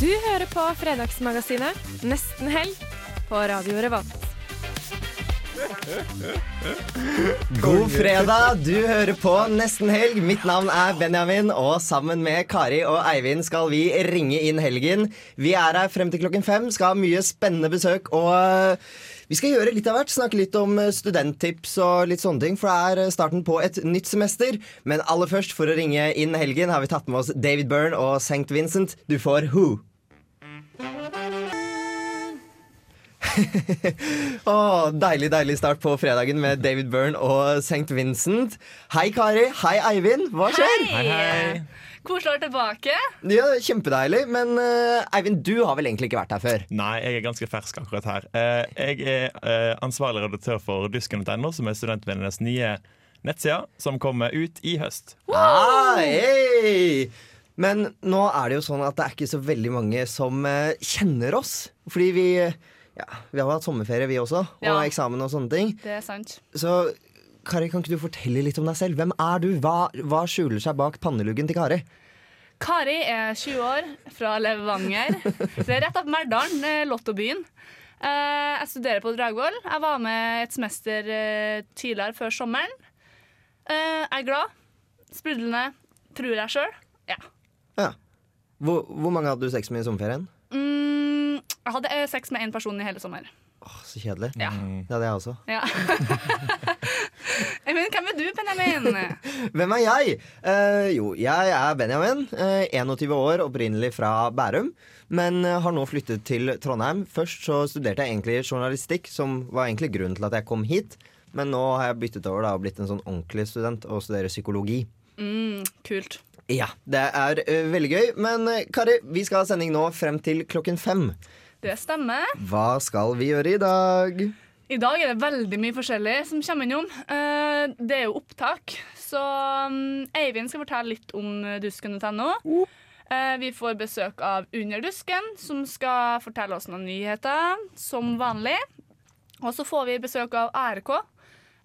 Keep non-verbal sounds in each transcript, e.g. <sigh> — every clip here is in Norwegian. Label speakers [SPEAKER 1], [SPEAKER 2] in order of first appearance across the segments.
[SPEAKER 1] Du hører på Fredagsmagasinet Nesten helg på Radio Revolt.
[SPEAKER 2] God fredag, du hører på Nesten helg. Mitt navn er Benjamin, og sammen med Kari og Eivind skal vi ringe inn helgen. Vi er her frem til klokken fem, skal ha mye spennende besøk. Og øh, vi skal gjøre litt av hvert. Snakke litt om øh, studenttips og litt sånne ting. For det er starten på et nytt semester. Men aller først, for å ringe inn helgen, har vi tatt med oss David Byrne og St. Vincent. Du får Who. <laughs> Åh, deilig, deilig start på fredagen med David Byrne og St. Vincent. Hei, Kari. Hei, Eivind. Hva skjer?
[SPEAKER 1] Hei! Hei, Koselig å være tilbake.
[SPEAKER 2] Ja, Kjempedeilig. Men uh, Eivind, du har vel egentlig ikke vært her før?
[SPEAKER 3] Nei, jeg er ganske fersk akkurat her. Uh, jeg er uh, ansvarlig redaktør for dusken.no, som er studentvennenes nye nettside, som kommer ut i høst.
[SPEAKER 2] Ah, hei! Men nå er det jo sånn at det er ikke så veldig mange som eh, kjenner oss. Fordi vi ja, vi har hatt sommerferie, vi også, og
[SPEAKER 1] Ja.
[SPEAKER 2] eksamen og sånne ting.
[SPEAKER 1] Det er sant.
[SPEAKER 2] Så Kari, kan ikke du fortelle litt om deg selv? Hvem er du? Hva, hva skjuler seg bak panneluggen til Kari?
[SPEAKER 1] Kari er 20 år, fra Levanger. Det er rett opp Merdalen, eh, Lottobyen. Eh, Jeg studerer på Dragvoll. Jeg var med et semester eh, tidligere, før sommeren. Eh, Jeg er glad. Sprudlende, tror jeg sjøl. Ja.
[SPEAKER 2] Ja. Hvor, hvor mange hadde du sex med i sommerferien?
[SPEAKER 1] Mm, jeg hadde eh, sex med én person i hele sommer.
[SPEAKER 2] Åh, så kjedelig.
[SPEAKER 1] Ja.
[SPEAKER 2] Det hadde jeg også.
[SPEAKER 1] ja. <laughs> Men hvem er du, Benjamin? <laughs>
[SPEAKER 2] Hvem er jeg? Uh, jo, jeg er Benjamin. Uh, 21 år, opprinnelig fra Bærum. Men eh, har nå flyttet til Trondheim. Først så studerte jeg egentlig journalistikk, som var egentlig grunnen til at jeg kom hit. Men nå har jeg byttet over da, og blitt en sånn ordentlig student og studerer psykologi.
[SPEAKER 1] Mm, kult.
[SPEAKER 2] Ja, det er veldig gøy. Men Kari, vi skal ha sending nå frem til klokken fem.
[SPEAKER 1] Det stemmer.
[SPEAKER 2] Hva skal vi gjøre i dag?
[SPEAKER 1] I dag er det veldig mye forskjellig som kommer innom. Eh, det er jo opptak, så um, Eivind skal fortelle litt om dusken.no. Eh, vi får besøk av Under dusken, som skal fortelle oss noen nyheter, som vanlig. Og så får vi besøk av ARK,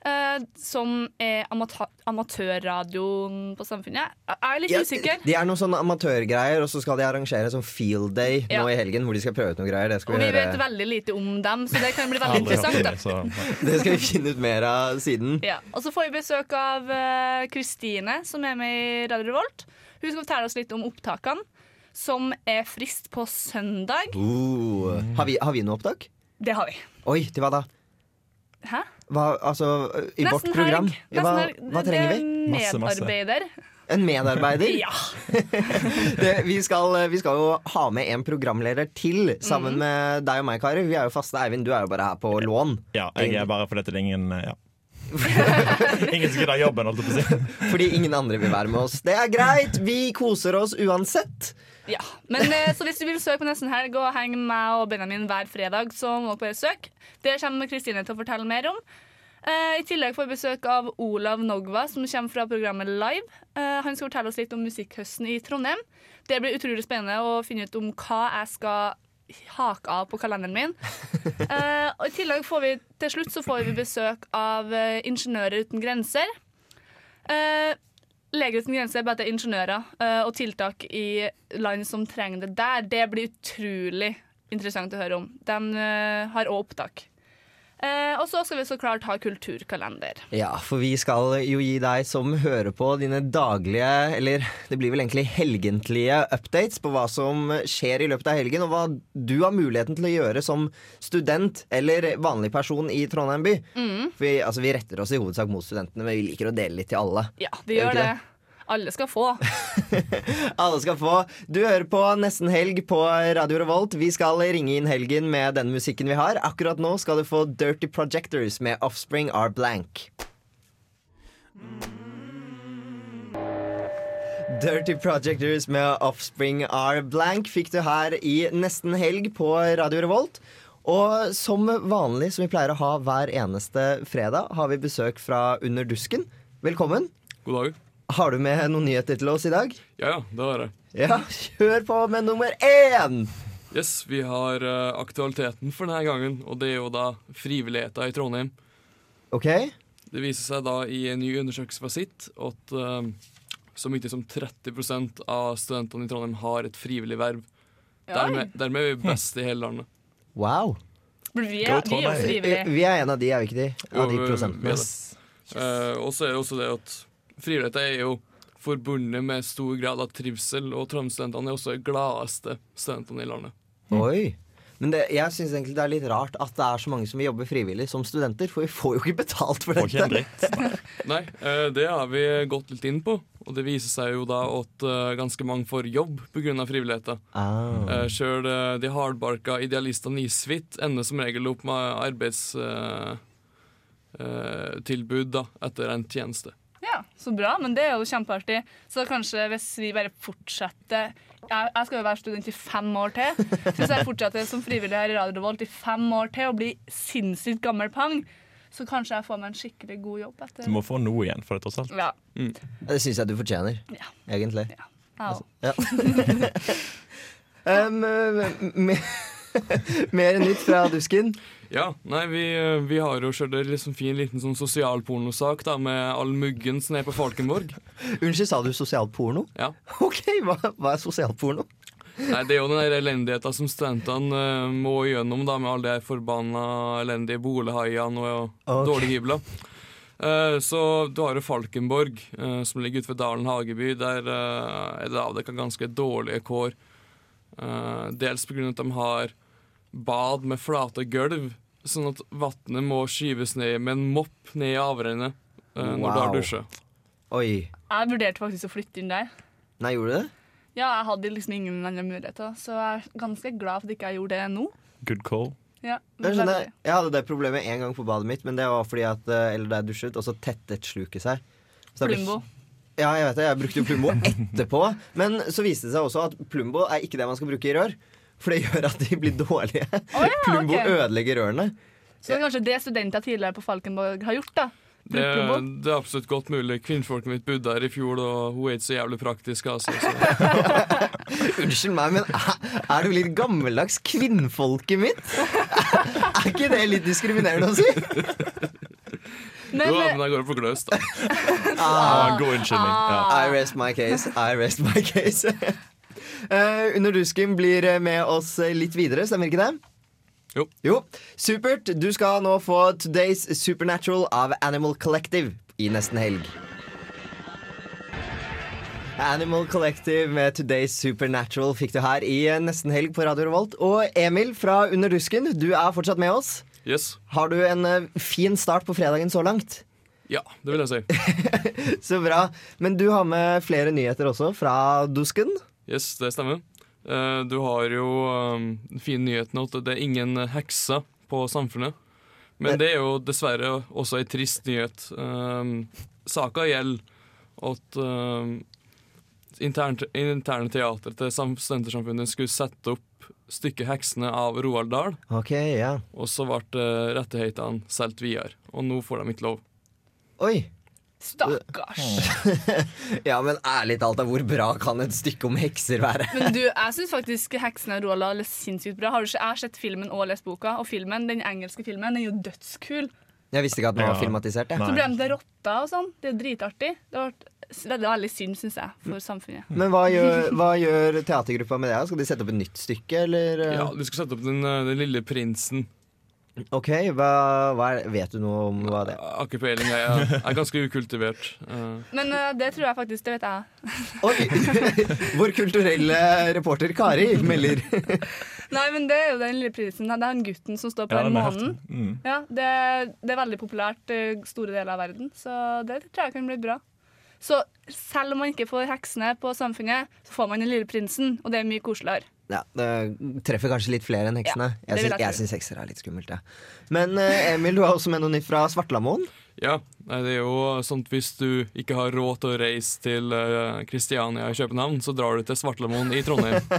[SPEAKER 1] eh, som er amata amatørradioen på Samfunnet. Jeg er litt
[SPEAKER 2] Ja,
[SPEAKER 1] usikker.
[SPEAKER 2] De er noen sånne amatørgreier, og så skal de arrangere sånn field day
[SPEAKER 1] Ja.
[SPEAKER 2] nå i helgen, hvor de skal prøve ut noen greier. Det skal
[SPEAKER 1] Og
[SPEAKER 2] vi,
[SPEAKER 1] vi vet veldig lite om dem, så det kan bli <laughs> veldig interessant.
[SPEAKER 3] det,
[SPEAKER 2] Det skal vi finne ut mer av siden.
[SPEAKER 1] Ja, og så får vi besøk av Kristine, Kristine, som er med i Radio Revolt. Hun skal fortelle oss litt om opptakene, som er frist på søndag.
[SPEAKER 2] Uh, har, vi, har vi noe opptak?
[SPEAKER 1] Det har vi.
[SPEAKER 2] Oi, til hva da?
[SPEAKER 1] Hæ?
[SPEAKER 2] Hva, altså, I vårt program?
[SPEAKER 1] helg.
[SPEAKER 2] Hva, hva trenger vi?
[SPEAKER 3] Masse, masse.
[SPEAKER 1] Medarbeider.
[SPEAKER 2] En medarbeider? <laughs>
[SPEAKER 1] Ja. <laughs>
[SPEAKER 2] Det, vi, skal, vi skal jo ha med en programleder til, sammen
[SPEAKER 1] mm.
[SPEAKER 2] med deg og meg, Kari. Vi er jo faste. Eivind, du er jo bare her på lån.
[SPEAKER 3] ja, jeg er bare fordi det er ingen ja. <laughs> Ingen som gidder jobben, holdt jeg på å si.
[SPEAKER 2] Fordi ingen andre vil være med oss. Det er greit. Vi koser oss uansett.
[SPEAKER 1] Ja. Men eh, så hvis du vil søke på Nesten helg og henge med meg og Benjamin hver fredag, så må dere bare søke. Det kommer Kristine til å fortelle mer om. Eh, I tillegg får vi besøk av Olav Nogva, som kommer fra programmet Live. Eh, han skal fortelle oss litt om musikkhøsten i Trondheim. Det blir utrolig spennende å finne ut om hva jeg skal hake av på kalenderen min. <laughs> Og I tillegg får vi til slutt så får vi besøk av Ingeniører uten grenser. Uh, Leger uten grenser er bare at det er ingeniører eh, og tiltak i land som trenger det der. Det blir utrolig interessant å høre om. De eh, har òg opptak. Eh, og så skal vi så klart ha kulturkalender.
[SPEAKER 2] Ja, for vi skal jo gi deg som hører på dine daglige, eller det blir vel egentlig helgentlige updates på hva som skjer i løpet av helgen, og hva du har muligheten til å gjøre som student eller vanlig person i Trondheim by. For vi, altså, vi retter oss i hovedsak mot studentene, men vi liker å dele litt til alle.
[SPEAKER 1] Ja, vi
[SPEAKER 2] Gjør ikke
[SPEAKER 1] det. Alle skal få. <laughs>
[SPEAKER 2] Alle skal få. Du hører på Nesten helg på Radio Revolt. Vi skal ringe inn helgen med den musikken vi har. Akkurat nå skal du få Dirty Projectors med Offspring Are Blank. Dirty Projectors med Offspring Are Blank fikk du her i nesten helg på Radio Revolt. Og som vanlig, som vi pleier å ha hver eneste fredag, har vi besøk fra Under dusken. Velkommen.
[SPEAKER 4] God dag.
[SPEAKER 2] Har du med noen nyheter til oss i dag?
[SPEAKER 4] Ja, ja, det har jeg.
[SPEAKER 2] Ja, kjør på med nummer én!
[SPEAKER 4] Yes, vi har uh, aktualiteten for denne gangen, og det er jo da frivilligheten i Trondheim.
[SPEAKER 2] OK.
[SPEAKER 4] Det viser seg da i en ny undersøkelse fra sitt at uh, så mye som 30% av studentene i Trondheim har et frivillig verv. Dermed, dermed er vi best i hele landet.
[SPEAKER 2] Wow.
[SPEAKER 1] Vi er, vi er frivillige.
[SPEAKER 2] Vi er en av de, er vi ikke de? Av de prosentene.
[SPEAKER 4] Yes. Yes. Eh, og så er det også det at frivilligheten er jo forbundet med stor grad av trivsel, og Trondheim-studentene er også de gladeste studentene i landet.
[SPEAKER 2] Oi. Men det, jeg syns egentlig det er litt rart at det er så mange som vil jobbe frivillig som studenter, for vi får jo ikke betalt for dette.
[SPEAKER 3] Nei. <laughs>
[SPEAKER 4] Nei, eh, det har vi gått litt inn på. Og det viser seg jo da at eh, ganske mange får jobb pga. frivilligheten.
[SPEAKER 2] Ah.
[SPEAKER 4] Uh, Sjøl de hardbarka idealistene i Svit ender som regel opp med arbeidstilbud da, etter en tjeneste.
[SPEAKER 1] Ja, Så bra, men det er jo kjempeartig. Så kanskje hvis vi bare fortsetter Jeg, jeg skal jo være student i fem år til. Så hvis jeg fortsetter som frivillig her i Radio Revolt i fem år til og blir sinnssykt gammel pang, så kanskje jeg får meg en skikkelig god jobb etter.
[SPEAKER 3] Du må få noe igjen for det, tross alt.
[SPEAKER 1] Ja.
[SPEAKER 2] Det syns jeg du fortjener,
[SPEAKER 1] Ja.
[SPEAKER 2] egentlig.
[SPEAKER 1] ja. ja.
[SPEAKER 2] Ja. <laughs> <laughs> um, <laughs> mer nytt fra dusken.
[SPEAKER 4] Ja, nei, vi, eh, vi har jo kjørt en liksom fin liten sånn sosialpornosak da, med all muggen som er på Falkenborg. <laughs>
[SPEAKER 2] Unnskyld, sa du sosialporno?
[SPEAKER 4] Ja. <laughs>
[SPEAKER 2] OK, hva, hva er sosialporno?
[SPEAKER 4] Nei, Det er jo den der elendigheten som studentene uh, må gjennom da, med alle de forbanna elendige bolighaiene og
[SPEAKER 2] Ok.
[SPEAKER 4] dårlige hybler. Uh, så du har jo Falkenborg, uh, som ligger ute ved Dalen Hageby. Der er det avdekka ganske dårlige kår. Dels pga. at de har bad med flate gulv, sånn at vannet må skyves ned med en mopp ned i avrennet uh, når du har
[SPEAKER 2] Wow.
[SPEAKER 4] dusja.
[SPEAKER 2] Oi.
[SPEAKER 1] Jeg vurderte faktisk å flytte inn der.
[SPEAKER 2] Nei, gjorde du det?
[SPEAKER 1] Ja, jeg hadde liksom ingen andre muligheter, så jeg er ganske glad for at ikke gjorde det nå.
[SPEAKER 3] Good call.
[SPEAKER 1] Ja,
[SPEAKER 2] Jeg, skjønner, jeg hadde det problemet en gang på badet mitt, men det var fordi at eh, Eller da jeg dusjet, og så tettet sluket seg. Så
[SPEAKER 1] Plumbo.
[SPEAKER 2] Ja, jeg vet det. Jeg brukte jo Plumbo etterpå. Men så viste det seg også at Plumbo er ikke det man skal bruke i rør. For det gjør at de blir dårlige.
[SPEAKER 1] Oh, ja, <laughs>
[SPEAKER 2] Plumbo
[SPEAKER 1] okay.
[SPEAKER 2] ødelegger rørene.
[SPEAKER 1] Så det er kanskje det studenter tidligere på Falkenborg har gjort, da.
[SPEAKER 4] Det, det er absolutt godt mulig. Kvinnfolket mitt bodde her i fjor, og hun er ikke så jævlig praktisk. Altså, så. <laughs>
[SPEAKER 2] Unnskyld meg, men er, er du litt gammeldags kvinnfolket mitt? <laughs> Er ikke det litt diskriminerende å si?
[SPEAKER 1] Men,
[SPEAKER 4] Jo,
[SPEAKER 1] eh,
[SPEAKER 4] men jeg går for gløs, da.
[SPEAKER 3] Ah, god unnskyldning. Ja.
[SPEAKER 2] I rest my case. I rest my case. Eh, under dusken blir eh, med oss eh, litt videre, stemmer ikke det?
[SPEAKER 4] Jo.
[SPEAKER 2] Supert. Du skal nå få Today's Supernatural av Animal Collective i nesten helg. Animal Collective med Today's Supernatural fikk du her i nesten helg på Radio Revolt. Og Emil fra Under dusken, du er fortsatt med oss.
[SPEAKER 4] Yes.
[SPEAKER 2] Har du en fin start på fredagen så langt?
[SPEAKER 4] Ja, det vil jeg si. <laughs>
[SPEAKER 2] Så bra. Men du har med flere nyheter også fra dusken.
[SPEAKER 4] Yes, det stemmer. Eh, Du har jo den fine nyheten at det er ingen hekser på Samfunnet. Men det er jo dessverre også ei trist nyhet. Um, Saka gjelder at interne, interne teatret til Studentersamfunnet skulle sette opp stykket 'Heksene' av Roald Dahl,
[SPEAKER 2] Ok, ja.
[SPEAKER 4] og så ble eh, rettighetene solgt videre. Og nå får de ikke lov.
[SPEAKER 2] Oi.
[SPEAKER 1] Stakkars. <laughs>
[SPEAKER 2] Ja, men ærlig talt, hvor bra kan et stykke om hekser være?
[SPEAKER 1] Men du, <laughs> jeg syns faktisk 'Heksen av Roald Dahl' er sinnssykt bra. Har du ikke, jeg har sett filmen og lest boka, og filmen, den engelske filmen den er jo dødskul.
[SPEAKER 2] Jeg visste ikke at den var
[SPEAKER 3] Ja.
[SPEAKER 2] filmatisert. Jeg.
[SPEAKER 1] Så ble de til rotter og sånn. Det er dritartig. Det var, det er veldig synd, syns jeg, for samfunnet.
[SPEAKER 2] Men hva gjør, <laughs> hva gjør teatergruppa med det? Skal de sette opp et nytt stykke, eller? eh?
[SPEAKER 4] Ja, De skal sette opp Den, eh, den lille prinsen.
[SPEAKER 2] Ok, hva, hva er, Vet du noe om hva det er?
[SPEAKER 4] Har ikke peiling. Jeg er, jeg er ganske ukultivert. Eh,
[SPEAKER 1] Men uh, det tror jeg faktisk, det vet jeg.
[SPEAKER 2] Oi! <laughs> Vår kulturelle reporter Kari melder. <laughs>
[SPEAKER 1] Nei, men det er jo den lille prisen. Det er han gutten som står på
[SPEAKER 3] Ja,
[SPEAKER 1] den
[SPEAKER 3] den
[SPEAKER 1] månen.
[SPEAKER 3] Mm.
[SPEAKER 1] Ja, det, det er veldig populært i store deler av verden, så det tror jeg kan bli bra. Så selv om man ikke får heksene på Samfunnet, så får man den lille prinsen, og det er mye koseligere.
[SPEAKER 2] Ja, Det treffer kanskje litt flere enn heksene.
[SPEAKER 1] Ja,
[SPEAKER 2] jeg
[SPEAKER 1] jeg
[SPEAKER 2] syns hekser er litt skummelt, Ja. Men eh, Emil, du har også med noe nytt fra Svartlamoen.
[SPEAKER 4] Ja, det er jo sånn at hvis du ikke har råd til å reise til uh, Kristiania i København, så drar du til Svartlamoen i Trondheim. <laughs>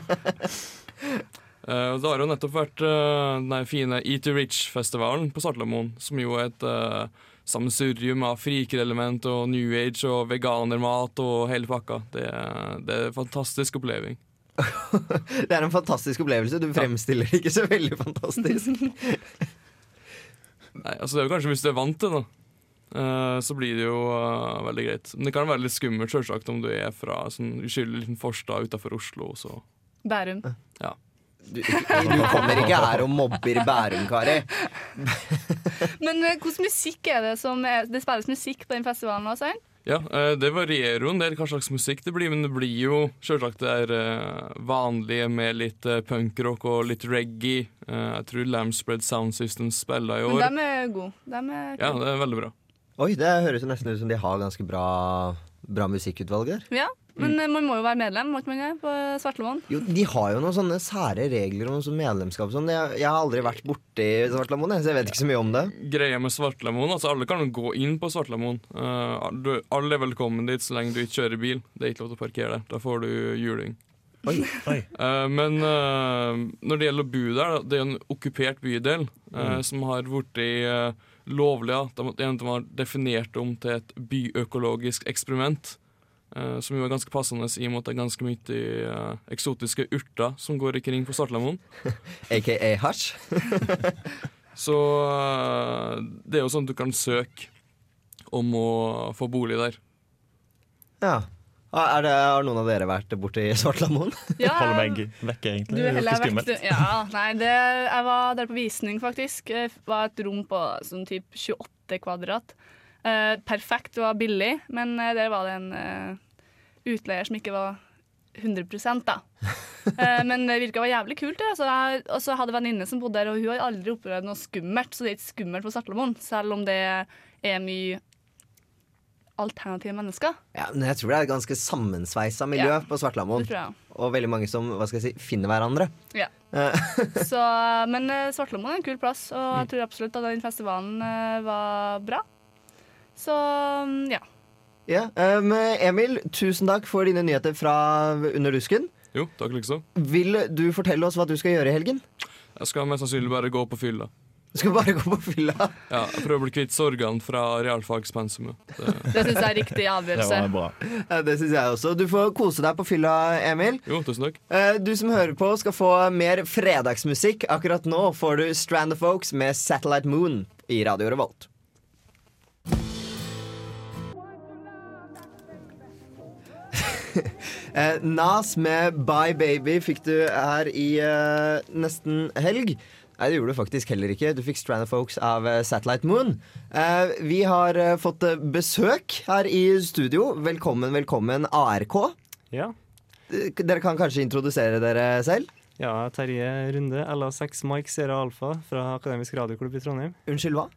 [SPEAKER 4] Eh, og det har jo nettopp vært eh, den fine Eat to Rich-festivalen på Svartlamoen, som jo er et uh, sammensurium av frikerelement og New Age og veganermat og hele pakka. Det, er- det er en fantastisk oppleving. <laughs>
[SPEAKER 2] Det er en fantastisk opplevelse. Du fremstiller det ikke så veldig fantastisk. <laughs>
[SPEAKER 4] Nei, altså det er jo kanskje hvis du er vant til det, uh, så blir det jo uh, veldig greit. Men det kan være litt skummelt selvsagt om du er fra sånn uskyldig liten forstad utafor Oslo. Så.
[SPEAKER 1] Bærum.
[SPEAKER 2] Du, du kommer ikke her og mobber Bærum, Kari. <laughs>
[SPEAKER 1] Men uh, hvordan musikk er det som er, Det spilles musikk på den festivalen også?
[SPEAKER 4] Ja, eh, det varierer jo en del hva slags musikk det blir, men det blir jo selvsagt det er eh, vanlige med litt eh, punkrock og litt reggae. Eh, Jeg tror Lamspread Sound System spiller i år.
[SPEAKER 1] Men de er gode. De er
[SPEAKER 4] Ja, det er veldig bra.
[SPEAKER 2] Oi, det høres jo nesten ut som de har ganske bra, bra musikkutvalg der.
[SPEAKER 1] Ja, men mm. man må jo være medlem, må ikke man det, på Svartlamoen?
[SPEAKER 2] Jo, De har jo noen sånne sære regler om sånn medlemskap. Sånn. Jeg, jeg har aldri vært borti Svartlamoen, så jeg vet ikke så mye om det.
[SPEAKER 4] Greia med Svartlamoen, altså alle kan gå inn på Svartlamoen. Uh, alle er velkommen dit så lenge du ikke kjører bil. Det er ikke lov til å parkere der. Da får du juling.
[SPEAKER 3] Oi.
[SPEAKER 4] Eh, men uh, når det gjelder å bo der, det er en okkupert bydel eh, som har blitt uh, lovlig. Ja. De, de, har definert det om til et byøkologisk eksperiment. Eh, som jo er ganske passende i og med at det er ganske mye uh, eksotiske urter som går ikring på Svartlamoen.
[SPEAKER 2] AKA <laughs> hasj. <laughs>
[SPEAKER 4] Så uh, det er jo sånn at du kan søke om å få bolig der.
[SPEAKER 2] Ja. Er det, har noen av dere vært borti Svartlamoen? <laughs>
[SPEAKER 1] Ja,
[SPEAKER 3] Holder meg vekke, egentlig.
[SPEAKER 1] Du
[SPEAKER 3] Det
[SPEAKER 1] er
[SPEAKER 3] er
[SPEAKER 1] heller
[SPEAKER 3] ganske
[SPEAKER 1] vekk. du. Ja, nei, det, jeg var der på visning, faktisk. Det var et rom på sånn typ 28 kvadrat. Eh, perfekt, det var billig, men eh, der var det en eh, utleier som ikke var 100% da. <laughs> Men det virka var jævlig kult. det. Altså, og så hadde jeg venninne som bodde der, og hun har aldri opplevd noe skummelt. Så det er ikke skummelt på Svartlamoen, selv om det er mye alternative mennesker.
[SPEAKER 2] Ja, men jeg tror det er et ganske sammensveisa miljø
[SPEAKER 1] Ja.
[SPEAKER 2] på Svartlamoen. Og veldig mange som hva skal jeg si, finner hverandre.
[SPEAKER 1] Ja. <laughs> Så, men Svartlamoen er en kul plass, og jeg tror absolutt at den festivalen var bra. Så mm, ja.
[SPEAKER 2] ja. um, Emil, tusen takk for dine nyheter fra Under dusken.
[SPEAKER 4] Jo, takk liksom.
[SPEAKER 2] Vil du fortelle oss hva du skal gjøre i helgen?
[SPEAKER 4] Jeg skal mest sannsynlig bare gå på fylla.
[SPEAKER 2] Du skal bare <laughs> gå på fylla.
[SPEAKER 4] Ja, Prøve å bli kvitt sorgene fra realfagspensumet. Det-
[SPEAKER 1] Det syns jeg er riktig avgjørelse.
[SPEAKER 3] Det, bra.
[SPEAKER 2] Ja, det syns jeg også. Du får kose deg på fylla, Emil.
[SPEAKER 4] Jo, tusen takk.
[SPEAKER 2] Eh, Du som hører på, skal få mer fredagsmusikk. Akkurat nå får du Strand of Folks med Satellite Moon i Radio Revolt. <laughs> Nas med Bye Baby fikk du her i uh, nesten helg. Nei, det gjorde du faktisk heller ikke. Du fikk Strand of Folks av eh, Satellite Moon. Eh, vi har eh, fått eh, besøk her i studio. Velkommen, velkommen, ARK.
[SPEAKER 5] Ja.
[SPEAKER 2] Eh, Dere kan kanskje introdusere dere selv?
[SPEAKER 5] ja, Terje Runde, LA6 Mike Sierra Alfa fra Akademisk radioklubb i Trondheim.
[SPEAKER 2] Unnskyld, hva?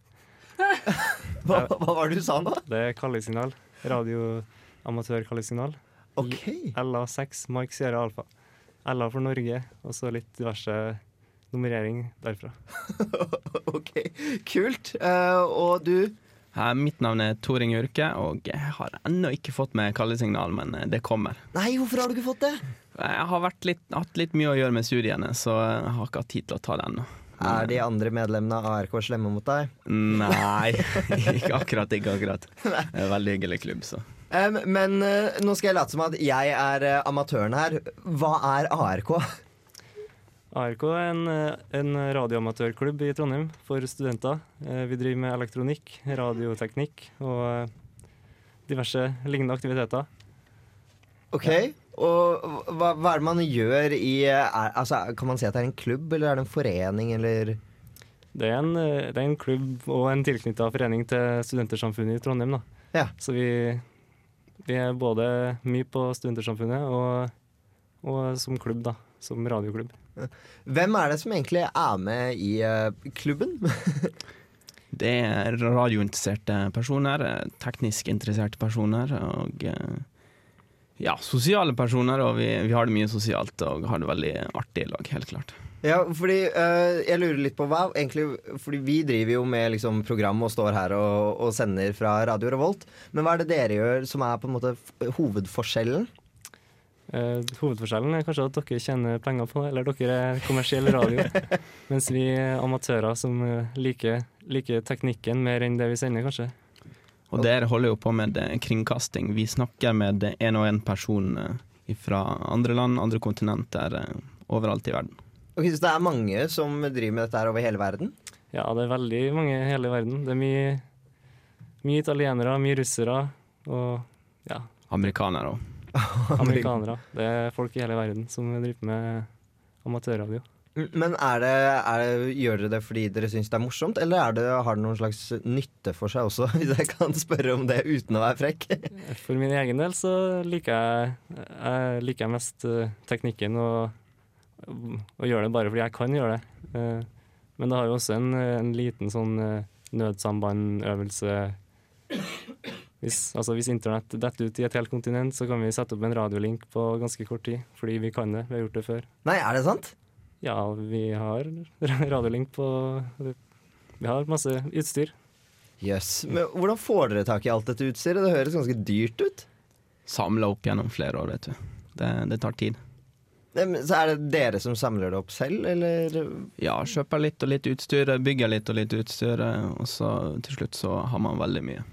[SPEAKER 2] <laughs> hva? Hva var det du sa nå?
[SPEAKER 5] Det er Kallesignal. Radioamatør-Kallesignal.
[SPEAKER 2] Ok.
[SPEAKER 5] LA6 Mike Sierra Alfa. LA for Norge, og så litt diverse nummerering derfra. <laughs>
[SPEAKER 2] ok, Kult. Uh, og du?
[SPEAKER 6] Her, mitt navn er Toring Urke, og jeg har ennå ikke fått med kallesignal, men eh, det kommer.
[SPEAKER 2] Nei, hvorfor har du ikke fått det?
[SPEAKER 6] Jeg har vært litt, hatt litt mye å gjøre med studiene, så jeg har ikke hatt tid til å ta det ennå.
[SPEAKER 2] Er de andre medlemmene av ARK slemme mot deg?
[SPEAKER 6] Nei, <laughs> <laughs> ikke akkurat. Ikke akkurat. Det er en veldig hyggelig klubb, så.
[SPEAKER 2] Em, men uh, nå skal jeg late som at jeg er uh, amatøren her. Hva er ARK?
[SPEAKER 5] ARK er en, eh, en radioamatørklubb i Trondheim for studenter. Uh, Vi driver med elektronikk, radioteknikk og diverse lignende aktiviteter.
[SPEAKER 2] Ok, Og hva, hva er det man gjør i er, altså, Kan man si at det er en klubb, eller er det en forening, eller
[SPEAKER 5] Det er en, det er en klubb og en tilknytta forening til Studentersamfunnet i Trondheim. Da.
[SPEAKER 2] Ja.
[SPEAKER 5] Så vi, vi er både mye på Studentersamfunnet og, og som klubb, da. Som radioklubb.
[SPEAKER 2] Hvem er det som egentlig er med i eh, klubben? <laughs>
[SPEAKER 6] Det er radiointeresserte personer, eh, teknisk interesserte personer og eh, ja, sosiale personer. Og vi, vi har det mye sosialt og har det veldig artig i lag, helt klart.
[SPEAKER 2] Ja, fordi eh, jeg lurer litt på hva egentlig Fordi vi driver jo med liksom, program og står her og, og sender fra Radio Revolt. Men hva er det dere gjør som er på en måte hovedforskjellen?
[SPEAKER 5] Uh, hovedforskjellen er kanskje at dere tjener penger på det, eller dere er kommersiell radio. <laughs> mens vi er amatører som eh, liker, liker teknikken mer enn det vi sender, kanskje.
[SPEAKER 6] Og dere holder jo på med kringkasting. Vi snakker med én og én person fra andre land, andre kontinenter, overalt i verden.
[SPEAKER 2] Ok, så det er mange som driver med dette her over hele verden?
[SPEAKER 5] Ja, det er veldig mange i hele verden. Det er mye, mye italienere, mye russere og ja,
[SPEAKER 6] Amerikanere òg. <laughs>
[SPEAKER 5] amerikanere. Det er folk i hele verden som driver med amatørradio.
[SPEAKER 2] Men er det, er det, gjør dere det fordi dere syns det er morsomt, eller er det, har det noen slags nytte for seg også, <laughs> hvis jeg kan spørre om det uten å være frekk?
[SPEAKER 5] For min egen del så liker jeg, jeg liker mest eh, teknikken og, og gjør det bare fordi jeg kan gjøre det. Eh, men det har jo også en, en liten sånn eh, nødsambandøvelse. Hvis, altså hvis internett detter ut i et helt kontinent, så kan vi sette opp en radiolink på ganske kort tid. Fordi vi kan det. Vi har gjort det før.
[SPEAKER 2] Nei, er det sant?
[SPEAKER 5] Ja, vi har <laughs> radiolink på Vi har masse utstyr.
[SPEAKER 2] Jøss. Men hvordan får dere tak i alt dette utstyret? Det høres ganske dyrt ut.
[SPEAKER 6] Samla opp gjennom flere år, vet du. Det, det tar tid.
[SPEAKER 2] Så er det dere som samler det opp selv, eller?
[SPEAKER 6] Ja, kjøper litt og litt utstyr, bygger litt og litt utstyr, og så til slutt så har man veldig mye.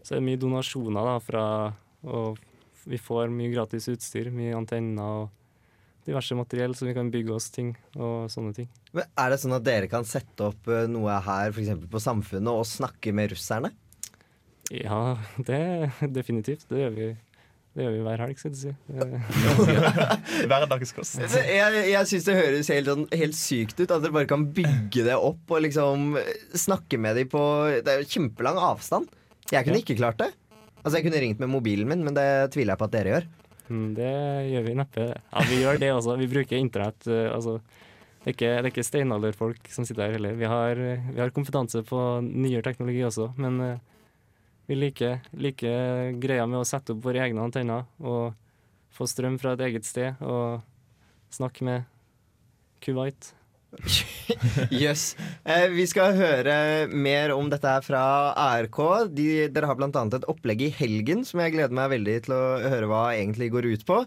[SPEAKER 5] Så det er mye donasjoner da fra Og vi får mye gratis utstyr, mye antenner og diverse materiell, så vi kan bygge oss ting og sånne ting.
[SPEAKER 2] Men er det sånn at dere kan sette opp eh, noe her f.eks. på Samfunnet og snakke med russerne?
[SPEAKER 5] Ja, det definitivt. Det gjør vi. Det gjør vi hver helg, skal du si. <laughs> Det-
[SPEAKER 3] Hverdagskost.
[SPEAKER 2] Jeg, jeg syns det høres helt, sånn, helt sykt ut at dere bare kan bygge det opp og liksom snakke med dem på Det er jo kjempelang avstand. Jeg kunne
[SPEAKER 5] Ja.
[SPEAKER 2] ikke klart det. Altså Jeg kunne ringt med mobilen min, men det tviler jeg på at dere gjør.
[SPEAKER 5] Mm, Det gjør vi neppe. Ja, vi gjør det også. Vi bruker internett. eh, Altså, det, er ikke, det er ikke steinalderfolk som sitter her heller. Vi har, eh, vi har kompetanse på nyere teknologi også, men eh, vi liker, liker greia med å sette opp våre egne antenner og få strøm fra et eget sted og snakke med Kuwait. <laughs>
[SPEAKER 2] Jøss. Eh, vi skal høre mer om dette her fra ARK. De, dere har bl.a. et opplegg i helgen som jeg gleder meg veldig til å høre hva egentlig går ut på.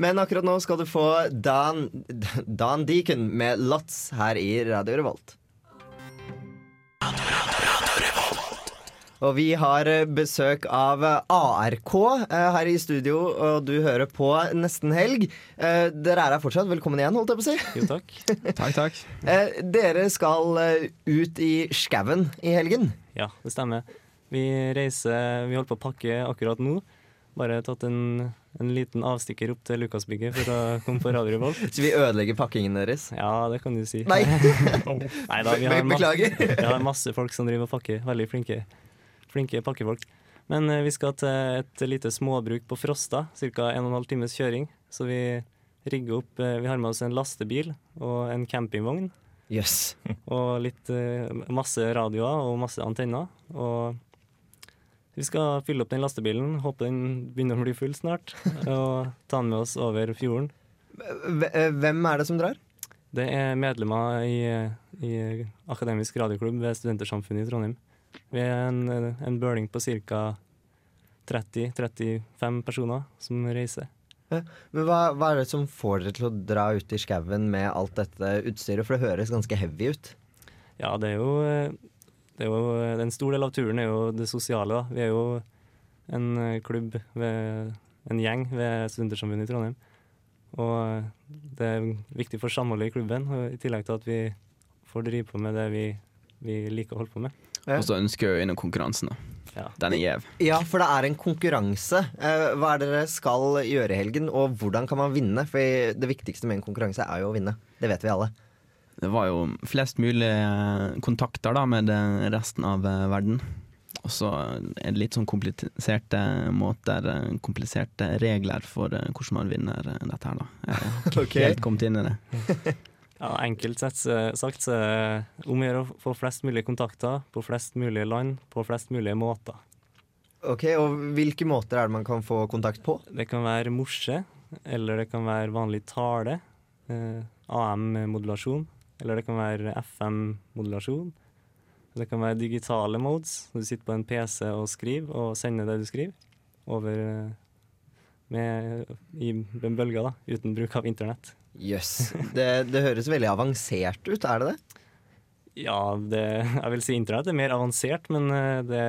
[SPEAKER 2] Men akkurat nå skal du få Dan, Dan Deacon med Lots her i Radio Revolt. Og vi har eh, besøk av eh, ARK eh, her i studio, og du hører på Nesten Helg. Eh, dere er her fortsatt. Velkommen igjen, holdt jeg på å si.
[SPEAKER 5] Jo, takk. <laughs>
[SPEAKER 6] Takk, takk.
[SPEAKER 2] Eh, dere skal ut i skauen i helgen.
[SPEAKER 5] Ja, det stemmer. Vi reiser Vi holder på å pakke akkurat nå. Bare tatt en, en liten avstikker opp til Lukasbygget for å komme på Radio Revolt. <laughs>
[SPEAKER 2] Så vi ødelegger pakkingen deres.
[SPEAKER 5] Ja, det kan du si.
[SPEAKER 2] Nei. <laughs>
[SPEAKER 5] Neida, vi har,
[SPEAKER 2] beklager.
[SPEAKER 5] vi har masse folk som driver og pakker. Veldig flinke, flinke pakkefolk. Men eh, vi skal til et lite småbruk på Frosta, ca. 1 12 times kjøring. Så vi rigger opp eh, Vi har med oss en lastebil og en campingvogn.
[SPEAKER 2] Yes. <laughs>
[SPEAKER 5] Og litt eh, masse radioer og masse antenner. Og vi skal fylle opp den lastebilen, håper den begynner å bli full snart, <laughs> og ta den med oss over fjorden.
[SPEAKER 2] Hvem er det som drar?
[SPEAKER 5] Det er medlemmer i, i Akademisk radioklubb ved Studentersamfunnet i Trondheim. Vi er en, en bøling på ca. 30-35 personer som reiser.
[SPEAKER 2] Men hva, hva er det som får dere til å dra ut i skauen med alt dette utstyret? For det høres ganske heavy ut.
[SPEAKER 5] Ja, det er jo, det er jo En stor del av turen er jo det sosiale. da. Vi er jo en klubb, ved, en gjeng ved Studentersamfunnet i Trondheim. Og det er viktig for samholdet i klubben, i tillegg til at vi får drive på med det vi, vi liker å holde på med.
[SPEAKER 6] Og så ønsker jeg jo innom konkurransen. da.
[SPEAKER 5] Ja.
[SPEAKER 6] Den er gjev.
[SPEAKER 2] Ja, for det er en konkurranse. Eh, Hva er det dere skal gjøre i helgen, og hvordan kan man vinne? For det viktigste med en konkurranse er jo å vinne. Det vet vi alle.
[SPEAKER 6] Det var jo flest mulig eh, kontakter da med eh, resten av verden. Og så er det litt sånn kompliserte måter, kompliserte regler for hvordan man vinner dette her, da. Jeg <laughs> har ikke helt kommet inn i det. <laughs>
[SPEAKER 5] Ja, Enkelt sett sagt så er det om å gjøre å få flest mulig kontakter på flest mulig land på flest mulig måter.
[SPEAKER 2] Ok, Og hvilke måter er det man kan få kontakt på?
[SPEAKER 5] Det kan være morse, eller det kan være vanlig tale. Eh, AM-modulasjon. eller det kan være FM-modulasjon. Det kan være digitale modes. Du sitter på en PC og skriver, og sender det du skriver, over eh, med, i bølger, da, uten bruk av internett.
[SPEAKER 2] Jøss. Det, det høres veldig avansert ut, er det det?
[SPEAKER 5] Ja, det, jeg vil si internett er mer avansert, men eh, det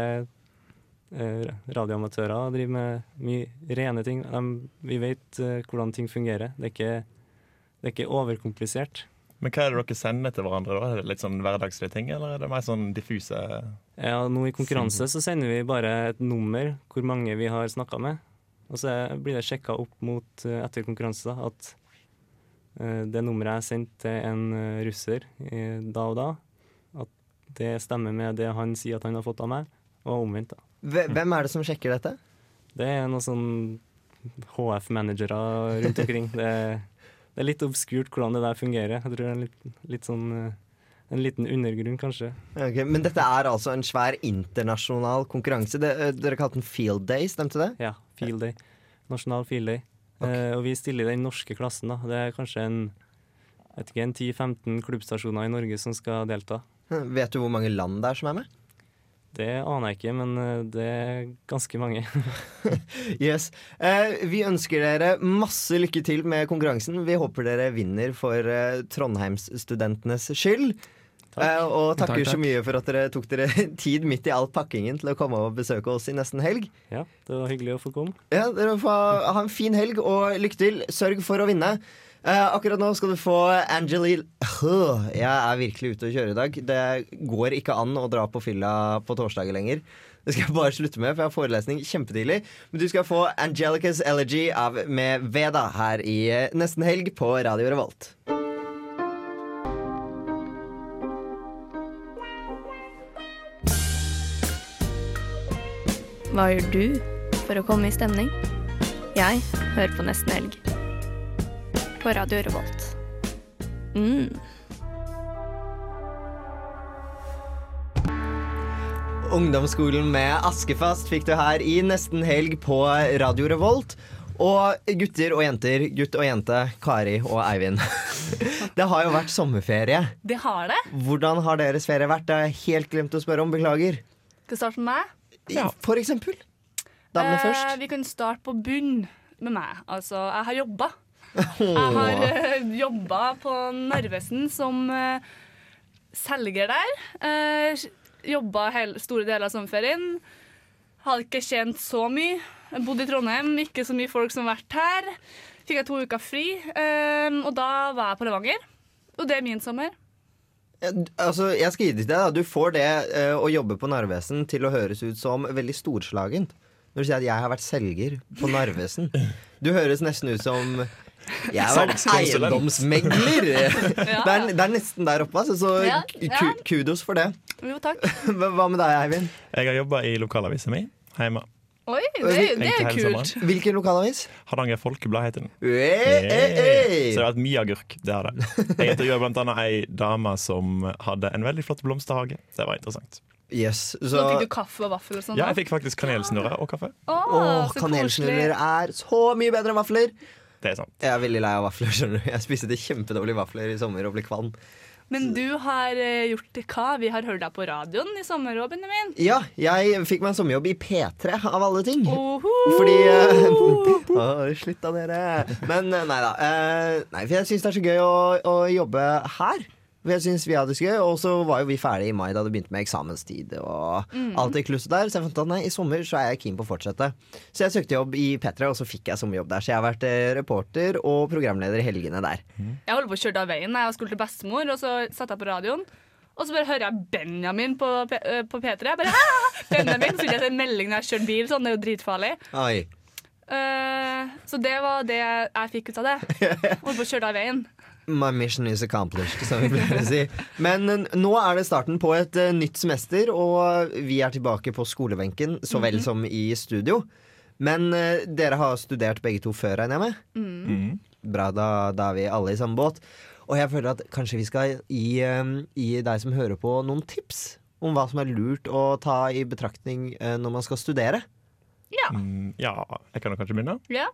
[SPEAKER 5] eh, radioamatører driver med mye rene ting. De, vi vet eh, hvordan ting fungerer. Det er, ikke, det er ikke overkomplisert.
[SPEAKER 3] Men hva er det dere sender til hverandre? da? Er det litt sånn hverdagslige ting, eller er det mer sånn diffuse
[SPEAKER 5] Ja, nå I konkurranse så sender vi bare et nummer hvor mange vi har snakka med. Og så blir det sjekka opp mot etter konkurranse da, at det nummeret jeg sendte til en eh, russer eh, da og da, at det stemmer med det han sier at han har fått av meg, og omvendt. da.
[SPEAKER 2] Hvem er det som sjekker dette?
[SPEAKER 5] Det er noen sånn HF-managere rundt omkring. Det, det er litt obskurt hvordan det der fungerer. Jeg tror det er en litt, litt sånn eh, en liten undergrunn, kanskje.
[SPEAKER 2] Okay, men dette er altså en svær internasjonal konkurranse. Det, eh, dere kalte den Field Day, stemte det?
[SPEAKER 5] Ja, Field Day. Nasjonal Field Day. Eh, og vi stiller i den norske klassen. da. Det er kanskje en, en 10-15 klubbstasjoner i Norge som skal delta.
[SPEAKER 2] Hm, Vet du hvor mange land det er som er med?
[SPEAKER 5] Det aner jeg ikke, men eh, det er ganske mange. <laughs>
[SPEAKER 2] Yes. Eh, vi ønsker dere masse lykke til med konkurransen. Vi håper dere vinner for eh, Trondheimsstudentenes skyld. Eh, og takker
[SPEAKER 5] Takk, takk.
[SPEAKER 2] så mye for at dere tok dere <laughs> tid midt i all pakkingen til å komme og besøke oss i nesten helg.
[SPEAKER 5] Ja, det var hyggelig å få komme.
[SPEAKER 2] Ja, Dere får ha en fin helg, og lykke til. Sørg for å vinne. Eh, akkurat nå skal du få Angelie Jeg er virkelig ute å kjøre i dag. Det går ikke an å dra på fylla på torsdager lenger. Det skal jeg bare slutte med, for jeg har forelesning kjempetidlig. Men du skal få Angelicas Elegy av med Veda her i eh, Nesten helg på Radio Revolt.
[SPEAKER 7] Hva gjør du for å komme i stemning? Jeg hører på Nesten Helg. På Radio Revolt. Mm.
[SPEAKER 2] Ungdomsskolen med Askefast fikk du her i Nesten helg på Radio Revolt. Og gutter og jenter, gutt og jente, Kari og Eivind. <laughs> Det har jo vært sommerferie.
[SPEAKER 1] Det har det.
[SPEAKER 2] Hvordan har deres ferie vært? Det har jeg helt glemt å spørre om. Beklager.
[SPEAKER 1] Skal vi starte med meg?
[SPEAKER 2] For eksempel. Damene
[SPEAKER 1] Eh,
[SPEAKER 2] først.
[SPEAKER 1] vi kan starte på bunn med meg. Altså, jeg har jobba. Jeg har uh, jobba på Narvesen som eh, selger der. Uh, jobba store deler av sommerferien. Hadde ikke tjent så mye. Bodde i Trondheim, ikke så mye folk som har vært her. Fikk jeg to uker fri, eh, og da var jeg på Levanger. Og det er min sommer.
[SPEAKER 2] Altså, jeg skal gi det deg. da. Du får det uh, å jobbe på Narvesen til å høres ut som veldig storslagent. Når du sier at jeg har vært selger på Narvesen. Du høres nesten ut som jeg har vært eiendomsmegler! <laughs> Det, er, det er nesten der oppe, altså, så
[SPEAKER 1] Ja, ja.
[SPEAKER 2] kudos for det.
[SPEAKER 1] Jo, takk. <laughs>
[SPEAKER 2] Hva med deg, Eivind?
[SPEAKER 3] Jeg har jobba i lokalavisa mi hjemme.
[SPEAKER 1] Oi, det, det er kult.
[SPEAKER 2] Hvilken lokalavis?
[SPEAKER 3] Hardanger Folkeblad heter den.
[SPEAKER 2] Hey, hey, hey.
[SPEAKER 3] Så det har vært mye agurk. Det har det. Jeg intervjuet blant annet ei dame som hadde en veldig flott blomsterhage. Det var interessant.
[SPEAKER 2] Yes,
[SPEAKER 1] Så fikk du kaffe og vaffel og sånt,
[SPEAKER 3] Ja, jeg fikk faktisk kanelsnurrer og kaffe.
[SPEAKER 1] Åh,
[SPEAKER 2] Åh, kanelsnurrer er så mye bedre enn vafler.
[SPEAKER 3] Det er sant.
[SPEAKER 2] Jeg er veldig lei av vafler. skjønner du Jeg spiste kjempedårlige vafler i sommer og ble kvalm.
[SPEAKER 1] Men du har eh, gjort hva? Vi har hørt deg på radioen i sommer òg, Benjamin.
[SPEAKER 2] Ja, jeg fikk meg en sommerjobb i P3, av alle ting.
[SPEAKER 1] Oho.
[SPEAKER 2] Fordi <laughs> uh, Åh, Slutt da, dere. Men eh, nei da. Uh, nei, for jeg syns det er så gøy å, å jobbe her. Jeg synes vi hadde det gøy Og så var jo vi ferdige i mai da det begynte med eksamenstid. Og
[SPEAKER 1] Mm.
[SPEAKER 2] alt det klusset der Så jeg fant at nei, i sommer så er jeg keen på å fortsette. Så jeg søkte jobb i P3, og så fikk jeg sommerjobb der. Så jeg har vært eh, reporter og programleder i helgene der.
[SPEAKER 1] Jeg holdt på å kjøre av veien. Jeg skulle til bestemor, og så satte jeg på radioen. Og så bare hører jeg Benjamin på, P på P3. Jeg bare, «Hæ? Benjamin, Så fikk jeg en melding når jeg kjørte bil. Sånn, det er jo dritfarlig.
[SPEAKER 2] Oi.
[SPEAKER 1] Eh, så det var det jeg fikk ut av det. <laughs> Holdt på å kjøre av veien.
[SPEAKER 2] My mission is accomplished, som vi pleier å si. Men eh, nå er det starten på et eh, nytt semester, og vi er tilbake på skolebenken så vel
[SPEAKER 1] Mhm.
[SPEAKER 2] som i studio. Men eh, dere har studert begge to før, regner jeg med?
[SPEAKER 1] Mm.
[SPEAKER 2] Bra, da, da er vi alle i samme båt. Og jeg føler at kanskje vi skal gi, eh, gi deg som hører på, noen tips om hva som er lurt å ta i betraktning eh, når man skal studere.
[SPEAKER 1] Ja.
[SPEAKER 3] Mm, ja, jeg kan jo kanskje begynne.
[SPEAKER 1] Ja.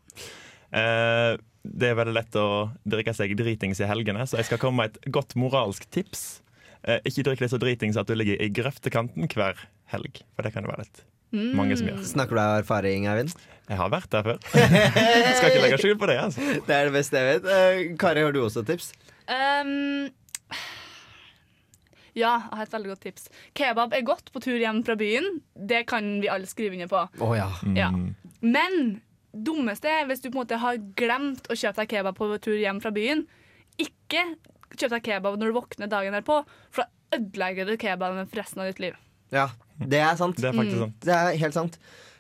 [SPEAKER 3] Eh, det er veldig lett å drikke seg dritings i helgene, så jeg skal komme med et godt moralsk tips. Eh, ikke drikk deg så dritings at du ligger i grøftekanten hver helg, for det kan det være litt mange som gjør.
[SPEAKER 2] Snakker du av erfaring, Eivind?
[SPEAKER 3] Jeg har vært der før. <laughs> skal ikke legge skjul på det. altså.
[SPEAKER 2] Det er det beste jeg vet. Eh, Kari, har du også et tips?
[SPEAKER 1] Um, ja, jeg har et veldig godt tips. Kebab er godt på tur hjem fra byen. Det kan vi alle skrive under på.
[SPEAKER 2] Oh, ja.
[SPEAKER 1] Ja. Men dummeste er hvis du på en måte har glemt å kjøpe deg kebab på tur hjem fra byen. Ikke kjøp deg kebab når du våkner dagen derpå, for da ødelegger du kebaben for resten av ditt liv.
[SPEAKER 2] Ja, det er sant.
[SPEAKER 3] Det er faktisk sant.
[SPEAKER 2] Det er helt sant.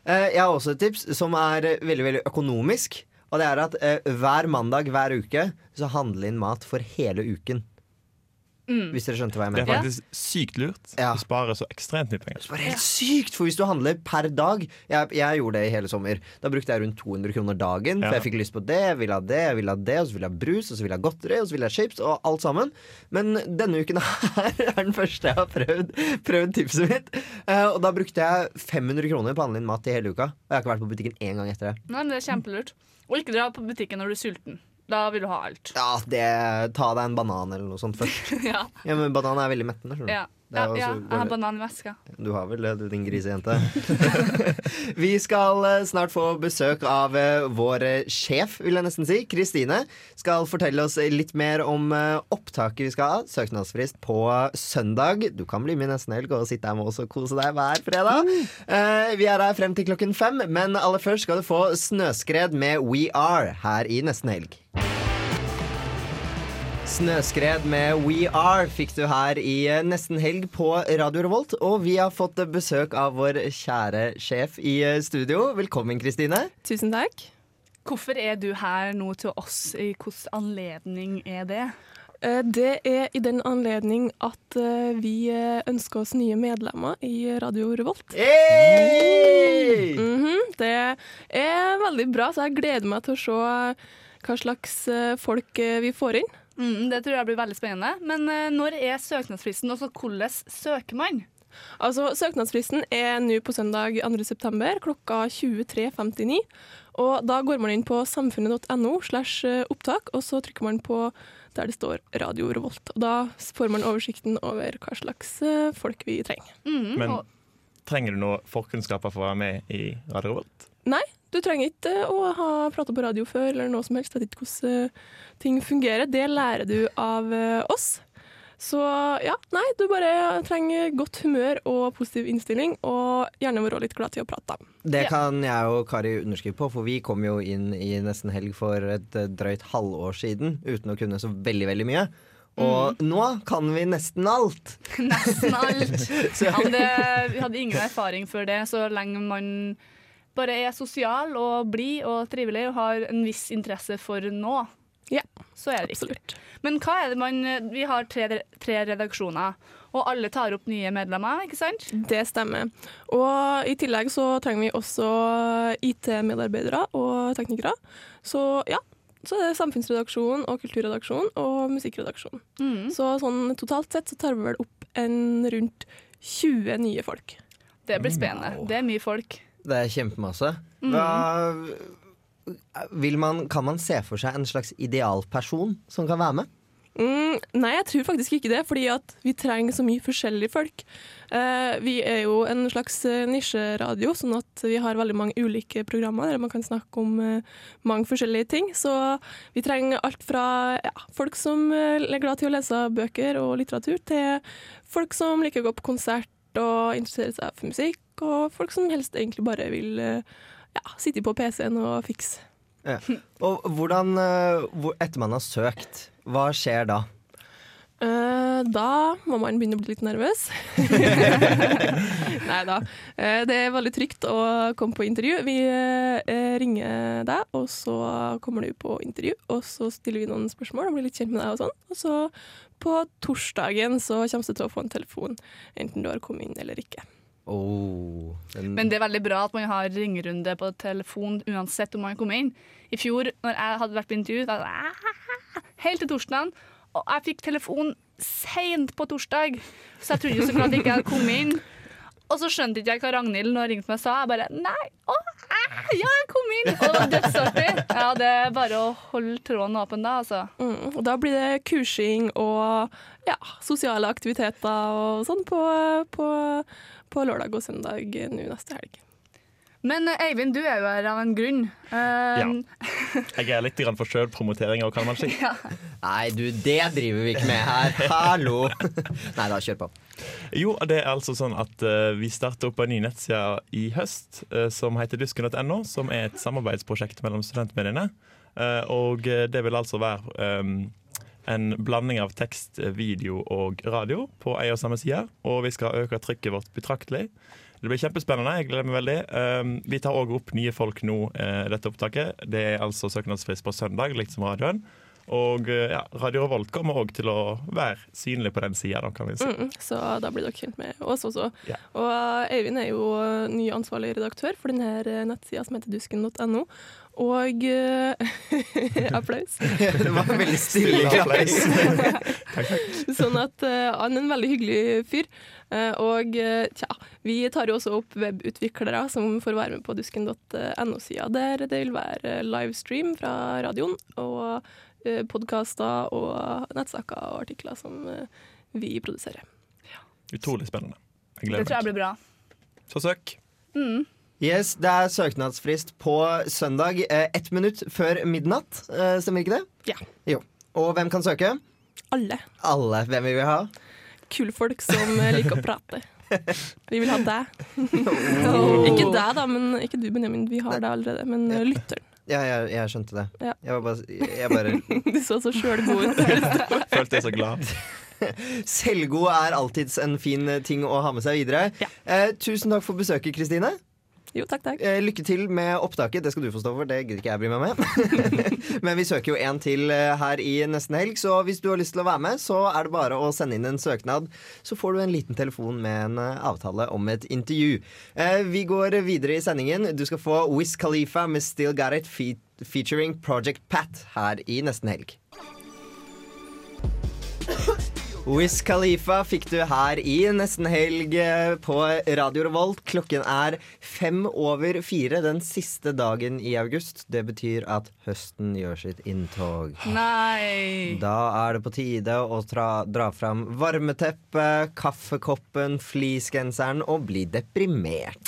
[SPEAKER 2] Eh, Jeg har også et tips som er veldig veldig økonomisk. Og det er at eh, hver mandag hver uke så handle inn mat for hele uken.
[SPEAKER 1] Mm.
[SPEAKER 2] Hvis dere skjønte hva jeg
[SPEAKER 3] Det er faktisk sykt lurt.
[SPEAKER 2] Ja.
[SPEAKER 3] Du sparer så ekstremt mye penger.
[SPEAKER 2] Det sparer helt sykt, for hvis du handler per dag Jeg, jeg gjorde det i hele sommer. Da brukte jeg rundt 200 kroner dagen.
[SPEAKER 3] Ja.
[SPEAKER 2] For jeg fikk lyst på det, jeg ville ha det, jeg ville ha det, og så ville jeg ha brus, og så ville jeg ha godteri, og så ville jeg ha chips, og alt sammen. Men denne uken <laughs> her er den første jeg har prøvd, prøvd tipset mitt. Eh, og da brukte jeg 500 kroner på å handle inn mat i hele uka. Og jeg har ikke vært på butikken én gang etter det.
[SPEAKER 1] Nei, men det er kjempelurt. Og ikke dra på butikken når du er sulten. Da vil du ha alt.
[SPEAKER 2] Ja, det, Ta deg en banan eller noe sånt først. <laughs>
[SPEAKER 1] Ja,
[SPEAKER 2] Ja, men banan er veldig mettende. skjønner du.
[SPEAKER 1] ja.
[SPEAKER 2] Det er
[SPEAKER 1] ja,
[SPEAKER 2] også
[SPEAKER 1] ja. Jeg har banan i veska.
[SPEAKER 2] Du har vel det, du din grisejente. <laughs> vi skal eh, snart få besøk av eh, vår sjef, vil jeg nesten si. Kristine skal fortelle oss litt mer om eh, opptaket vi skal ha. Søknadsfrist på søndag. Du kan bli med nesten helg og sitte her med oss og kose deg hver fredag. Eh, vi er her frem til klokken fem, men aller først skal du få Snøskred med We Are her i nesten helg. Snøskred med We Are fikk du her i eh, nesten helg på Radio Revolt. Og vi har fått besøk av vår kjære sjef i eh, studio. Velkommen, Kristine.
[SPEAKER 8] Tusen takk.
[SPEAKER 1] Hvorfor er du her nå til oss? I hvilken anledning er det?
[SPEAKER 8] Eh, Det er i den anledning at eh, vi eh, ønsker oss nye medlemmer i Radio Revolt.
[SPEAKER 2] Hey!
[SPEAKER 8] -hmm. det er veldig bra, så jeg gleder meg til å se eh, hva slags eh, folk eh, vi får inn.
[SPEAKER 1] Mm, det tror jeg blir veldig spennende. Men eh, når er søknadsfristen, og så hvordan søker man?
[SPEAKER 8] Altså, Søknadsfristen er nå på søndag 2. september klokka 23.59. Og Da går man inn på samfunnet.no slash eh, opptak, og så trykker man på der det står Radio Revolt. Og Da får man oversikten over hva slags eh, folk vi trenger.
[SPEAKER 1] Mm,
[SPEAKER 3] Men trenger du noe forkunnskaper for å være med i Radio Revolt?
[SPEAKER 8] Nei, du trenger ikke eh, å ha prata på radio før eller noe som helst. Jeg vet ikke hvordan eh, ting fungerer. Det lærer du av eh, oss. Så ja, nei, du bare trenger godt humør og positiv innstilling, og gjerne være litt glad til å prate.
[SPEAKER 2] Det kan jeg og Kari underskrive på, for vi kom jo inn i nesten helg for et drøyt halvår siden uten å kunne så veldig, veldig mye. Og nå kan vi nesten alt.
[SPEAKER 1] nesten alt. <laughs> Ja, det, vi hadde ingen erfaring før det, så lenge man bare er sosial og blid og trivelig og har en viss interesse for nå,
[SPEAKER 8] Ja,
[SPEAKER 1] så er det riktig.
[SPEAKER 8] absolutt.
[SPEAKER 1] Men hva er det man Vi har tre, tre redaksjoner, og alle tar opp nye medlemmer, ikke sant?
[SPEAKER 8] Det stemmer. Og i tillegg så trenger vi også IT-medarbeidere og teknikere. Så ja, så er det samfunnsredaksjon og kulturredaksjon og musikkredaksjon.
[SPEAKER 1] Mm.
[SPEAKER 8] Så sånn totalt sett så tar vi vel opp en rundt 20 nye folk.
[SPEAKER 1] Det blir spennende. Det er mye folk.
[SPEAKER 2] Det er kjempemasse. Vil man, kan man se for seg en slags idealperson som kan være med?
[SPEAKER 8] Mm, nei, jeg tror faktisk ikke det, fordi at vi trenger så mye forskjellige folk. Eh, vi er jo en slags eh, nisjeradio, sånn at vi har veldig mange ulike programmer der man kan snakke om eh, mange forskjellige ting. Så vi trenger alt fra ja, folk som eh, er glad til å lese bøker og litteratur, til folk som liker å gå på konsert og interessere seg for musikk, og folk som helst egentlig bare vil eh, ja, sitte på PC-en og fikse.
[SPEAKER 2] Ja. Og hvordan, eh, etter man har søkt, hva skjer da?
[SPEAKER 8] Eh, da må man begynne å bli litt nervøs. <laughs> Nei da. Det er veldig trygt å komme på intervju. Vi ringer deg, og så kommer du på intervju. Og så stiller vi noen spørsmål og blir litt kjent med deg. Og sånn. Og så på torsdagen så kommer du til å få en telefon, enten du har kommet inn eller ikke.
[SPEAKER 2] Oh,
[SPEAKER 1] Men det er veldig bra at man har ringerunde på telefon uansett om man kommer inn. I fjor, når jeg hadde vært på intervju, da var helt til torsdagen, og jeg fikk telefon seint på torsdag, så jeg trodde jo så klart ikke jeg hadde kommet inn. Og så skjønte ikke jeg hva Ragnhild nå ringte meg og sa. Jeg bare Nei, å, æ, <laughs> ja, jeg kom inn! Og dødsartig. Ja, det er bare å holde tråden åpen da, altså.
[SPEAKER 8] Mm, og da blir det kursing og ja, sosiale aktiviteter og sånn på, på, på lørdag og søndag nå neste helg.
[SPEAKER 1] Men eh, Eivind, du er jo her av en grunn. Uh,
[SPEAKER 3] Ja. <laughs> Jeg er litt for sjølpromotering, kan man si. <laughs>
[SPEAKER 1] ja.
[SPEAKER 2] Nei, du, det driver vi ikke med her. Hallo! Nei da, kjør på.
[SPEAKER 3] Jo, det er altså sånn at uh, vi starter opp en ny nettside i høst uh, som heter dusken.no, som er et samarbeidsprosjekt mellom studentmediene. Uh, og det vil altså være um, en blanding av tekst, video og radio på ei og samme side. Og vi skal øke trykket vårt betraktelig. Det blir kjempespennende. jeg gleder meg veldig. Um, vi tar òg opp nye folk nå, dette opptaket. Det er altså søknadsfrist på søndag, likt som radioen. Og eh, ja, Radio Revolt kommer òg til å være synlig på den sida, kan vi si.
[SPEAKER 8] Mm, så da blir dere kjent med oss også.
[SPEAKER 3] Ja.
[SPEAKER 8] Og Eivind er jo ny ansvarlig redaktør for denne nettsida som heter dusken.no. Og eh, <laughs> Applaus. <laughs>
[SPEAKER 2] Det var veldig stille applaus. <laughs>
[SPEAKER 8] sånn at uh, han er en veldig hyggelig fyr. Uh, og eh, tja, vi tar jo også opp webutviklere som får være med på dusken.no-sida, der det vil være livestream fra radioen og podkaster og nettsaker og artikler som eh, vi produserer.
[SPEAKER 3] Utrolig spennende. Jeg
[SPEAKER 1] Det tror jeg blir bra.
[SPEAKER 3] Så søk.
[SPEAKER 1] Mm.
[SPEAKER 2] Yes, Det er søknadsfrist på søndag eh, ett minutt før midnatt. Eh, stemmer ikke det?
[SPEAKER 8] Ja.
[SPEAKER 2] Jo. Og hvem kan søke?
[SPEAKER 8] Alle.
[SPEAKER 2] Alle. Hvem vil vi ha?
[SPEAKER 8] Kulfolk som eh, liker å prate. <laughs> Vi vil ha deg.
[SPEAKER 2] Oh.
[SPEAKER 8] Ikke deg, da, men ikke du, Benjamin. Vi har deg allerede. Men eh, lytteren.
[SPEAKER 2] Ja, jeg, jeg skjønte det.
[SPEAKER 8] Ja.
[SPEAKER 2] Jeg, var bare, jeg bare <laughs>
[SPEAKER 8] Du så så sjølgod ut. <laughs>
[SPEAKER 3] Følte jeg så glad. <laughs>
[SPEAKER 2] Selvgod er alltids en fin ting å ha med seg videre. Eh, tusen takk for besøket, Kristine.
[SPEAKER 8] Jo, takk, takk.
[SPEAKER 2] Eh, lykke til med opptaket. Det skal du få stå for, det gidder ikke jeg bry meg med. <laughs> Men vi søker jo en til eh, her i nesten helg, så hvis du har lyst til å være med, så er det bare å sende inn en søknad. Så får du en liten telefon med en eh, avtale om et intervju. Vi går videre i sendingen. Du skal få Wiz Khalifa med Still Got It featuring Project Pat her i nesten helg. Wiz Khalifa fikk du her i nesten helg eh, på Radio Revolt. Klokken er fem over fire den siste dagen i august. Det betyr at høsten gjør sitt inntog.
[SPEAKER 1] Nei.
[SPEAKER 2] Da er det på tide å tra, dra fram varmeteppet, kaffekoppen, fleecegenseren og bli deprimert.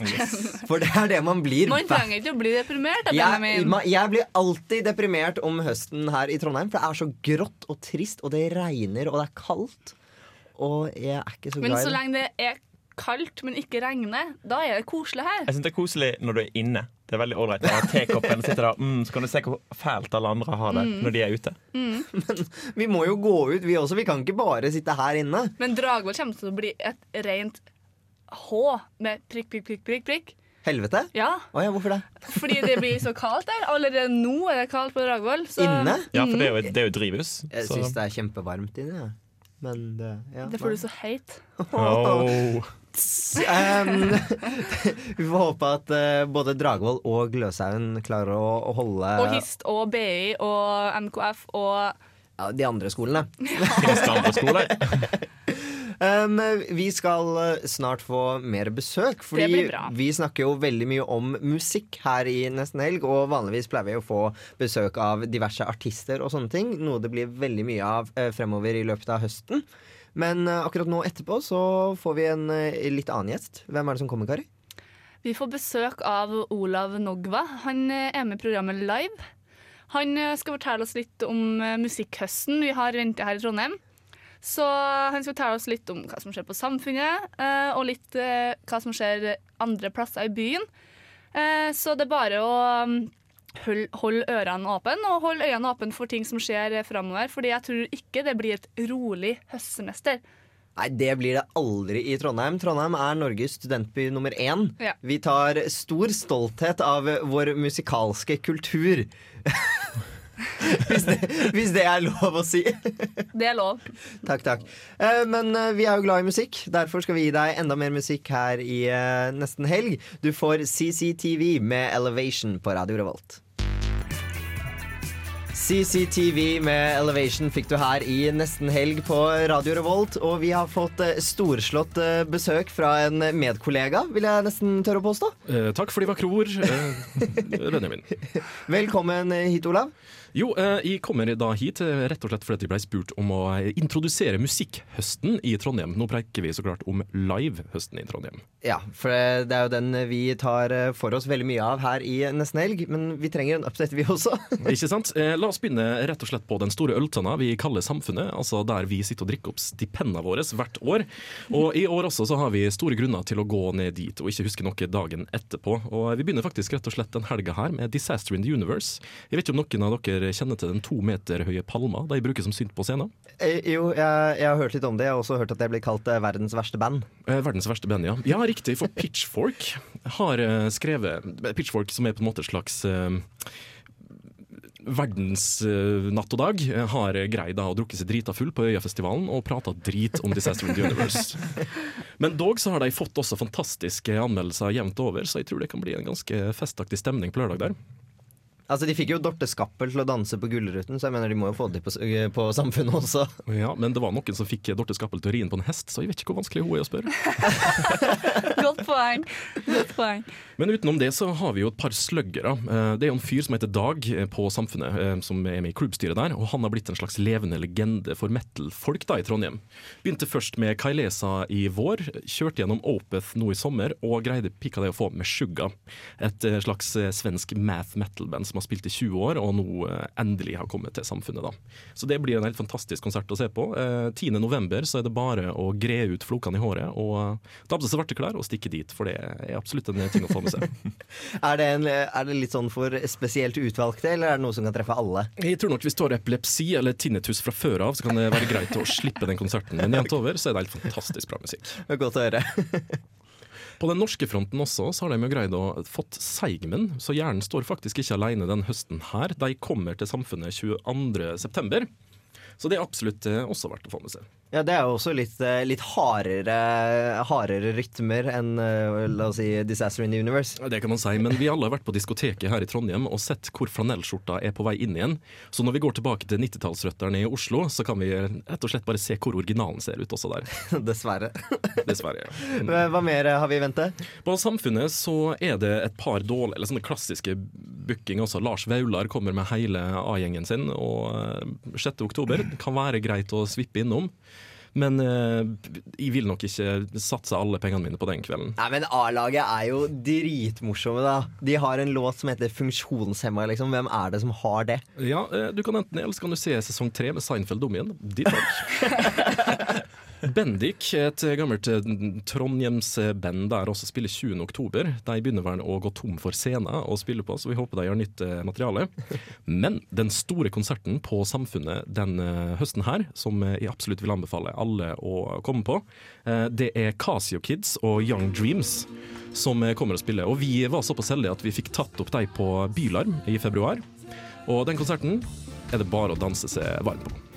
[SPEAKER 2] For det er det man blir.
[SPEAKER 1] Man trenger ikke å bli deprimert.
[SPEAKER 2] Jeg, jeg blir alltid deprimert om høsten her i Trondheim, for det er så grått og trist, og det regner, og det er kaldt. Og jeg er ikke så
[SPEAKER 1] Men
[SPEAKER 2] glad
[SPEAKER 1] så
[SPEAKER 2] i det.
[SPEAKER 1] lenge det er kaldt, men ikke regner, da er det koselig her.
[SPEAKER 3] Jeg synes det er koselig når du er inne. Det er veldig ålreit. når Tekoppen sitter der, mm, så kan du se hvor fælt alle andre har det
[SPEAKER 1] Mm.
[SPEAKER 3] når de er ute.
[SPEAKER 2] Vi må jo gå ut, vi også. Vi kan ikke bare sitte her inne.
[SPEAKER 1] Men Dragvoll kommer til å bli et rent H med prikk, prikk, prikk, prikk. prikk.
[SPEAKER 2] Helvete?
[SPEAKER 1] Ja,
[SPEAKER 2] Oh, ja, hvorfor det?
[SPEAKER 1] fordi det blir så kaldt der. Allerede nå er det kaldt på Dragvoll. så-
[SPEAKER 2] Inne?
[SPEAKER 3] Ja, for det er jo, det er jo drivhus.
[SPEAKER 2] Jeg
[SPEAKER 3] så-
[SPEAKER 2] syns det er kjempevarmt inne. Ja. Men det ja,
[SPEAKER 1] Det får du så heit.
[SPEAKER 3] Oh.
[SPEAKER 2] Um, <laughs> <laughs> vi får håpe at uh, både Dragvoll og Gløshaugen klarer å, å holde
[SPEAKER 1] Og HIST og BI og NKF og
[SPEAKER 2] ja, de andre skolene.
[SPEAKER 3] Ja. <laughs>
[SPEAKER 2] Um, vi skal eh, snart få mer besøk, fordi vi snakker jo veldig mye om musikk her i Nesten Helg. Og vanligvis pleier vi å få besøk av diverse artister og sånne ting. Noe det blir veldig mye av eh, fremover i løpet av høsten. Men eh, akkurat nå etterpå så får vi en litt annen gjest. Hvem er det som kommer, Kari?
[SPEAKER 1] Vi får besøk av Olav Nogva. Han er med i programmet Live. Han skal fortelle oss litt om musikkhøsten vi har venta her i Trondheim. Så han skal fortelle oss litt om hva som skjer på Samfunnet, eh, og litt eh, hva som skjer andre plasser i byen. Eh, Så det er bare å mm, holde hold ørene åpne, og holde øynene åpne for ting som skjer framover. Fordi jeg tror ikke det blir et rolig høstsemester.
[SPEAKER 2] Nei, det blir det aldri i Trondheim. Trondheim er Norges studentby nummer én.
[SPEAKER 1] Ja.
[SPEAKER 2] Vi tar stor stolthet av vår musikalske kultur. <laughs> hvis, det, hvis det er lov å si.
[SPEAKER 1] Det er lov.
[SPEAKER 2] takk, takk. Eh, Men eh, vi er jo glad i musikk. Derfor skal vi gi deg enda mer musikk her i eh, nesten helg. Du får CCTV med Elevation på Radio Revolt. CCTV med Elevation fikk du her i Nesten helg på Radio Revolt. Og vi har fått storslått besøk fra en medkollega, vil jeg nesten tørre å påstå.
[SPEAKER 9] Eh, takk for de vakre ord, eh, <laughs> Benjamin.
[SPEAKER 2] Velkommen hit, Olav.
[SPEAKER 9] Jo, eh, jeg kommer da hit eh, rett og slett fordi jeg ble spurt om å eh, introdusere musikkhøsten i Trondheim. Nå preker vi så klart om livehøsten i Trondheim.
[SPEAKER 2] Ja, for det er jo den vi tar for oss veldig mye av her i Nesten helg. Men vi trenger en update, vi også. <laughs>
[SPEAKER 9] Ikke sant? La oss begynne rett og slett på den store øltanna vi kaller Samfunnet. Altså der vi sitter og drikker opp stipendene våre hvert år. Og i år også så har vi store grunner til å gå ned dit og ikke huske noe dagen etterpå. Og vi begynner faktisk rett og slett den helga her med Disaster in the Universe. Jeg vet ikke om noen av dere kjenner til den to meter høye palma de bruker som synt på scenen?
[SPEAKER 2] Eh, jo, jeg, jeg har hørt litt om det. Jeg har også hørt at det blir kalt eh, verdens verste band.
[SPEAKER 9] Eh, verdens verste band, ja. Ja, riktig. For Pitchfork har eh, skrevet Pitchfork som er på en måte et slags Verdens uh, natt og dag har greid å drukke seg drita full på Øyafestivalen og prata drit om Disaster in the Universe. <laughs> Men dog så har de fått også fantastiske anmeldelser jevnt over, så jeg tror det kan bli en ganske festaktig stemning på lørdag der.
[SPEAKER 2] Altså, De fikk jo Dorte Skappel til å danse på Gullruten, så jeg mener de må jo få det på, på samfunnet også.
[SPEAKER 9] Ja, Men det var noen som fikk Dorte Skappel til å ri inn på en hest, så jeg vet ikke hvor vanskelig hun er å spørre. <laughs>
[SPEAKER 1] Godt poeng. Godt poeng.
[SPEAKER 9] Men utenom det så har vi jo et par sluggere. Eh, Det er jo en fyr som heter Dag eh, på Samfunnet, eh, som er med i klubbstyret der. Og han har blitt en slags levende legende for metal-folk da i Trondheim. Begynte først med Kailesa i vår, kjørte gjennom Opeth nå i sommer, og greide pikka det å få med Shugga. Et eh, slags eh, svensk math metal-band som har spilt i 20 år, og nå eh, endelig har kommet til Samfunnet. da. Så det blir en helt fantastisk konsert å se på. Eh, 10. november så er det bare å gre ut flokene i håret og eh, ta på seg svarte klær og stikke dit, for det er absolutt en ting å få med seg. <laughs>
[SPEAKER 2] Er det, en, er det litt sånn for spesielt utvalgte, eller er det noe som kan treffe alle?
[SPEAKER 9] Jeg tror nok Hvis du har epilepsi eller tinnitus fra før av, så kan det være greit å slippe den konserten. Men jevnt over så er det helt fantastisk bra musikk. <laughs>
[SPEAKER 2] Godt å høre. <laughs>
[SPEAKER 9] På den norske fronten også så har de jo greid å fått Seigmen, så hjernen står faktisk ikke alene den høsten her. De kommer til Samfunnet 22. Så det er absolutt eh, også verdt å få med seg.
[SPEAKER 2] Ja, Det er jo også litt, eh, litt hardere, hardere rytmer enn eh, la oss si Disaster in the Universe.
[SPEAKER 9] Ja, Det kan man si, men vi alle har vært på diskoteket her i Trondheim og sett hvor flanellskjorta er på vei inn igjen. Så når vi går tilbake til 90-tallsrøttene i Oslo, så kan vi rett og slett bare se hvor originalen ser ut også der. <laughs>
[SPEAKER 2] Dessverre. <laughs>
[SPEAKER 9] Dessverre, ja. <laughs>
[SPEAKER 2] Hva mer har vi i vente?
[SPEAKER 9] På Samfunnet så er det et par dårlige, eller sånne klassiske booking også. Lars Vaular kommer med hele A-gjengen sin, og eh, 6. oktober kan være greit å svippe innom. Men eh, jeg vil nok ikke satse alle pengene mine på den kvelden.
[SPEAKER 2] Nei, men A-laget er jo dritmorsomme, da. De har en låt som heter Funksjonshemma, liksom. Hvem er det som har det?
[SPEAKER 9] Ja, eh, Du kan enten eller så kan du se sesong tre med Seinfeld om igjen. Ditt valg. <laughs> Bendik, et gammelt eh, Trondheims-band der også spiller 20. oktober. De begynner vel å gå tom for scener å spille på, så vi håper de har nytt eh, materiale. Men den store konserten på Samfunnet den eh, høsten her, som jeg absolutt vil anbefale alle å komme på, det er Casio Kids og Young Dreams som kommer og spiller. Og vi var såpass heldige at vi fikk tatt opp dem på Bylarm i februar. Og den konserten er det bare å danse seg varm på.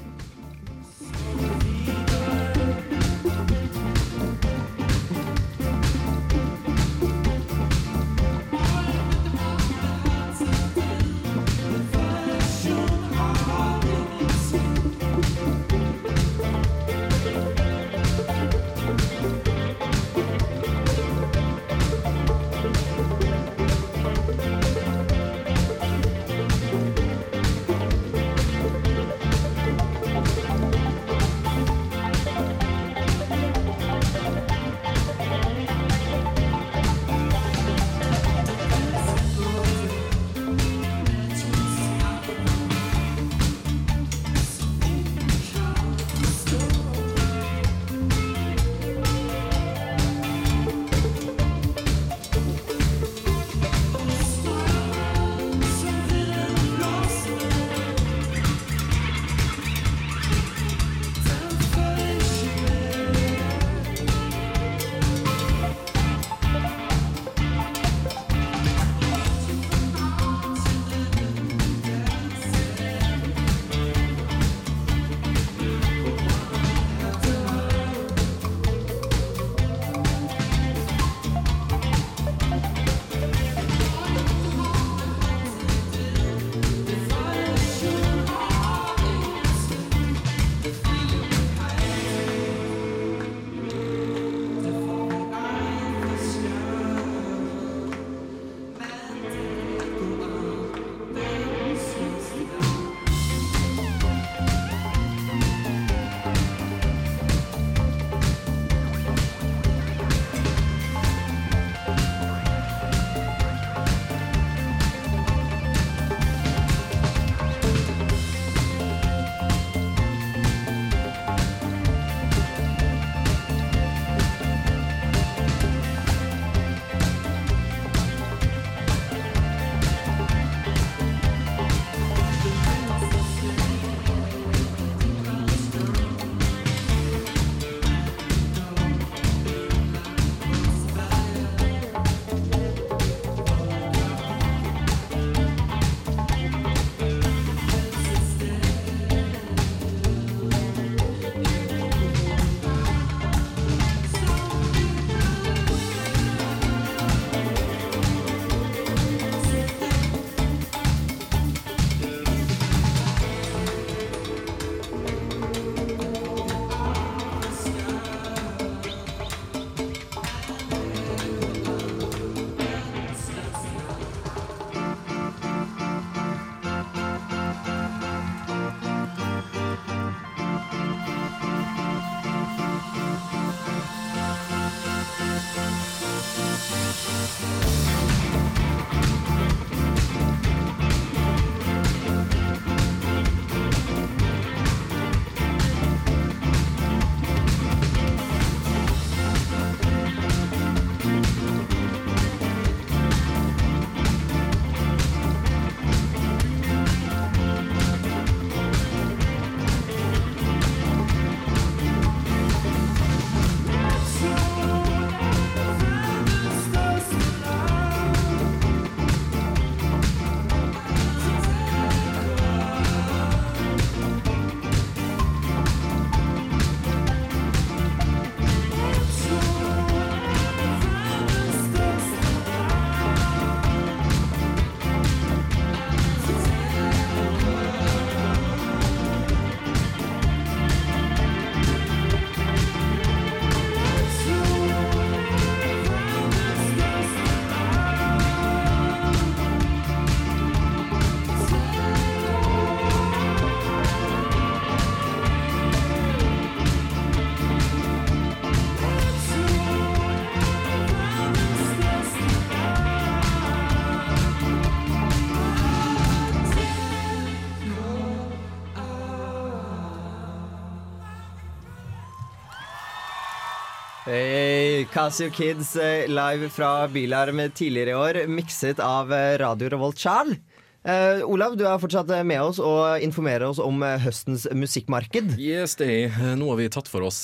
[SPEAKER 2] Casio Kids eh, live fra Bylarm tidligere i år, mikset av eh, Radio Revolt Charles. Uh, Olav, du er fortsatt med oss og informerer oss om høstens musikkmarked.
[SPEAKER 9] Yes, det er. Nå har vi tatt for oss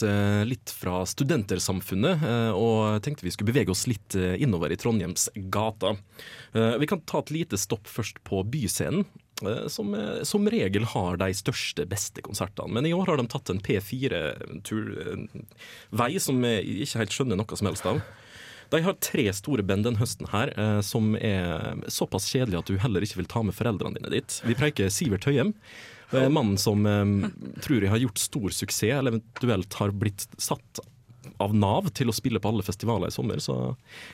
[SPEAKER 9] litt fra studentersamfunnet, og tenkte vi skulle bevege oss litt innover i Trondheims gata. Eh, Vi kan ta et lite stopp først på Byscenen. Eh, Som eh, som regel har de største, beste konsertene. Men i år har de tatt en P4-vei som jeg ikke helt skjønner noe som helst av. De har tre store band den høsten her, eh, som er såpass kjedelige at du heller ikke vil ta med foreldrene dine dit. Vi preiker Sivert Høyem. eh, Mannen som eh, tror jeg har gjort stor suksess, eller eventuelt har blitt satt av Nav til å spille på alle festivaler i sommer. Så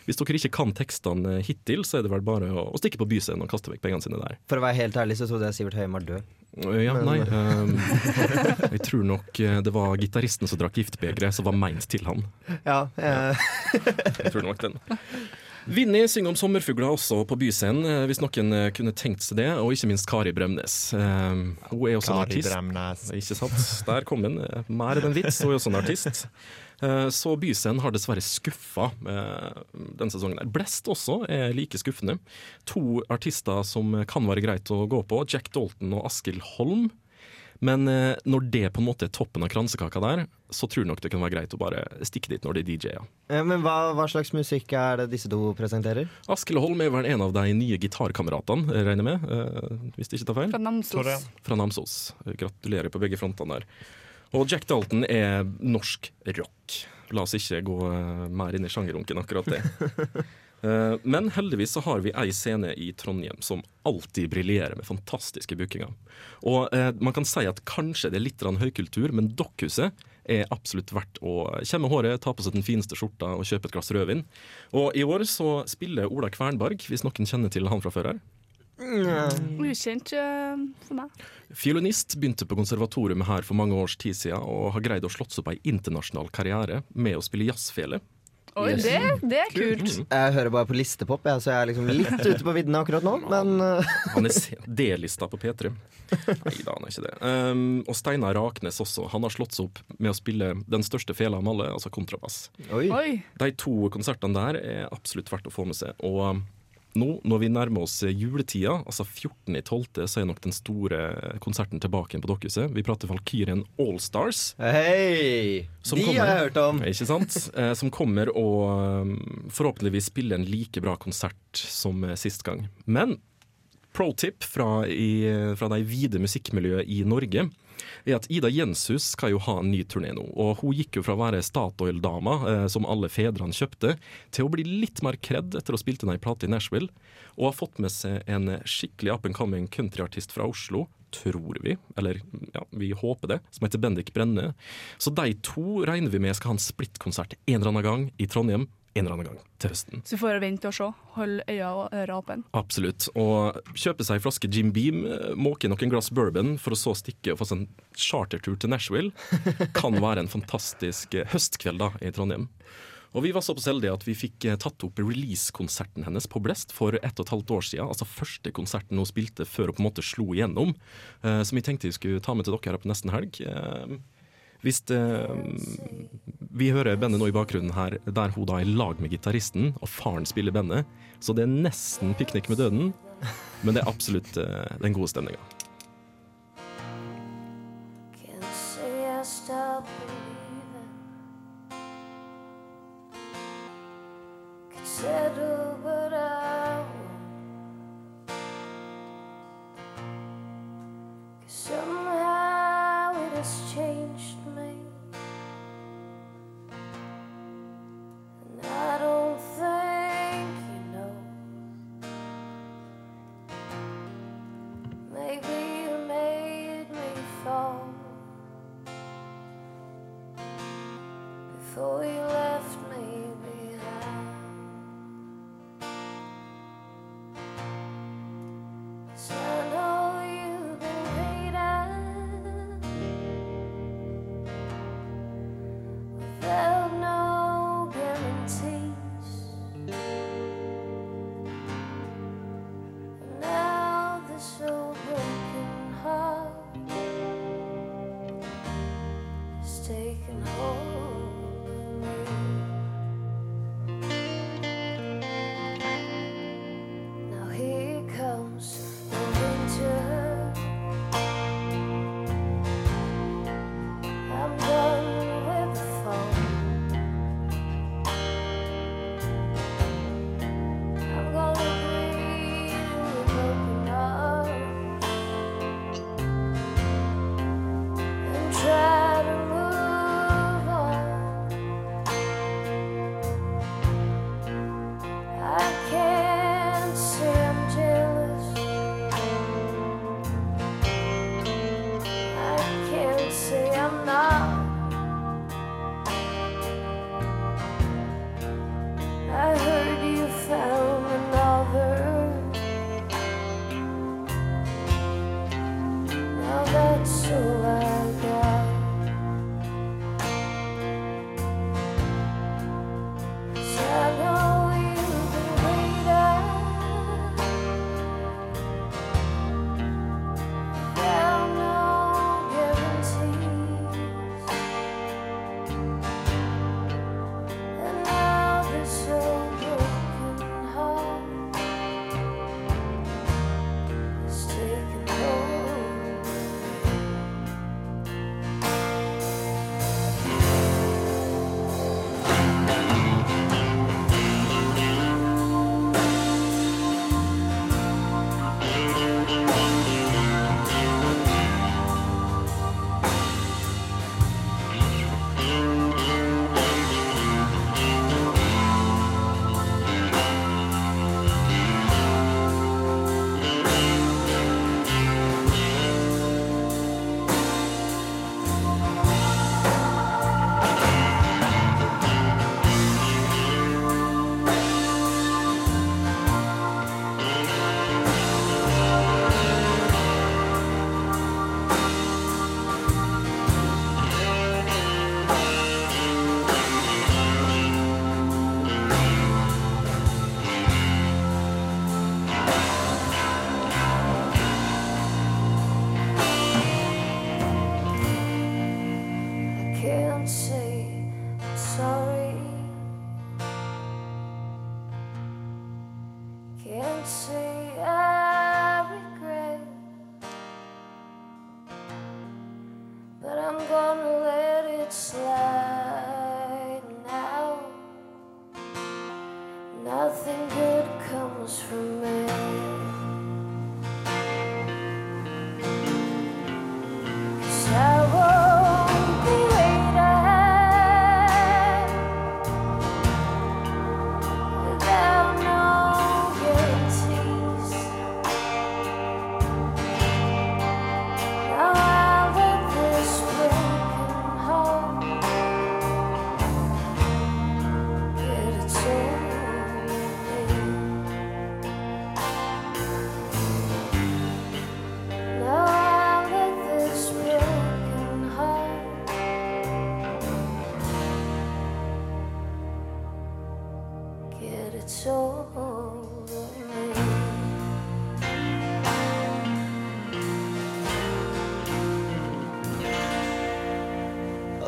[SPEAKER 9] hvis dere ikke kan tekstene hittil, så er det vel bare å, å stikke på Byscenen og kaste vekk pengene sine der.
[SPEAKER 2] For å være helt ærlig så trodde jeg Sivert Høyem var død.
[SPEAKER 9] Ja, nei <laughs> Um, Jeg tror nok det var gitaristen som drakk giftbegeret som var meint til han.
[SPEAKER 2] Ja, eh,
[SPEAKER 9] Jeg tror nok den. Vinni synger om sommerfugler også på Byscenen, hvis noen kunne tenkt seg det. Og ikke minst Kari Bremnes. Hun er også en
[SPEAKER 3] Kari
[SPEAKER 9] artist.
[SPEAKER 3] Bremnes.
[SPEAKER 9] Ikke sant? Der kom den. Mer enn en vits. Hun er også en artist. Eh, Så Byscenen har dessverre skuffa eh, denne sesongen. her. Blest også er like skuffende. To artister som kan være greit å gå på, Jack Dalton og Askild Holm. Men eh, når det på en måte er toppen av kransekaka der, så tror jeg nok det kan være greit å bare stikke dit når det er DJ-er.
[SPEAKER 2] men hva, hva slags musikk er det disse to presenterer?
[SPEAKER 9] Askild Holm er vel en av de nye gitarkameratene, regner jeg med. hvis det ikke tar feil.
[SPEAKER 1] Fra Namsos.
[SPEAKER 9] Fra Namsos. Gratulerer på begge frontene der. Og Jack Dalton er norsk rock. La oss ikke gå eh, mer inn i sjangerrunken akkurat det. <laughs> Eh, Men heldigvis så har vi ei scene i Trondheim som alltid briljerer med fantastiske bookinger. Og eh, man kan si at kanskje det er litt høykultur, men Dokkhuset er absolutt verdt å kjemme håret, ta på seg den fineste skjorta og kjøpe et glass rødvin. Og i år så spiller Ola Kvernberg, hvis noen kjenner til han fra før her.
[SPEAKER 1] Ukjent uh, for meg.
[SPEAKER 9] Fiolinist begynte på konservatoriet her for mange års tid siden og har greid å slått seg opp ei internasjonal karriere med å spille jazzfele.
[SPEAKER 1] Oi,
[SPEAKER 2] Yes.
[SPEAKER 1] det, det er kult.
[SPEAKER 2] Jeg hører bare på listepop, jeg, så jeg er liksom litt <laughs> ute på viddene akkurat nå. Men eh,
[SPEAKER 9] Han er <laughs> D-lista på P3. Nei da, han er ikke det. Um, og Steinar Raknes også. Han har slått seg opp med å spille den største fela av alle, altså kontrabass.
[SPEAKER 2] Oi.
[SPEAKER 1] Oi.
[SPEAKER 9] De to konsertene der er absolutt verdt å få med seg. Og um, nå når vi nærmer oss juletida, altså 14.12., så er nok den store konserten tilbake igjen på Dokkhuset. Vi prater Valkyrien Allstars.
[SPEAKER 2] hei!
[SPEAKER 9] Som
[SPEAKER 2] De
[SPEAKER 9] kommer-
[SPEAKER 2] har jeg hørt om.
[SPEAKER 9] Ikke sant? Eh, som kommer og um, forhåpentligvis spiller en like bra konsert som eh, sist gang. Men pro tip fra, i, fra de vide musikkmiljøet i Norge er at Ida Jenshus skal jo ha en ny turné nå. Og hun gikk jo fra å være Statoil-dama, eh, som alle fedrene kjøpte, til å bli litt mer kred etter å ha spilt inn ei plate i Nashville. Og har fått med seg en skikkelig up and coming countryartist fra Oslo. Tror vi, eller ja, vi håper det, som heter Bendik Brenne. Så de to regner vi med skal ha en splittkonsert en eller annen gang i Trondheim en eller annen gang til høsten.
[SPEAKER 1] Så vi får vente og se. Hold øya og øra åpne.
[SPEAKER 9] Absolutt. Og kjøpe seg en flaske Jim Beam, måke noen glass bourbon for å så stikke og få seg en chartertur til Nashville, <laughs> kan være en fantastisk eh, høstkveld da i Trondheim. Og Vi var såpass heldige at vi fikk eh, tatt opp releasekonserten hennes på Blest for ett og et halvt år siden. Altså første konserten hun spilte før hun på en måte slo igjennom. Eh, Som vi tenkte vi skulle ta med til dere her på nesten helg. Eh, Hvis det, Vi hører bandet nå i bakgrunnen her, der hun da er i lag med gitaristen, og faren spiller bandet. Så det er nesten piknik med døden, men det er absolutt eh, den gode stemninga.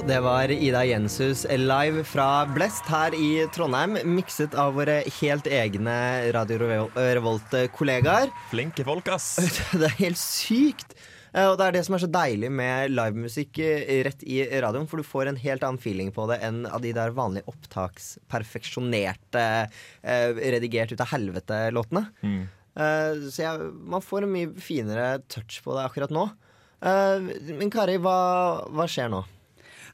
[SPEAKER 2] Det var Ida Jenshus live fra Blest her i Trondheim. Mikset av våre helt egne Radio Revolt-kollegaer.
[SPEAKER 3] Flinke folk, ass. <laughs>
[SPEAKER 2] Det er helt sykt. Eh, Og det er det som er så deilig med livemusikk eh, rett i radioen, for du får en helt annen feeling på det enn av de der vanlige opptaksperfeksjonerte, eh, redigert ut av helvete-låtene. Mm. Så jeg, man får en mye finere touch på det akkurat nå. Eh, Men Kari, hva, hva skjer nå?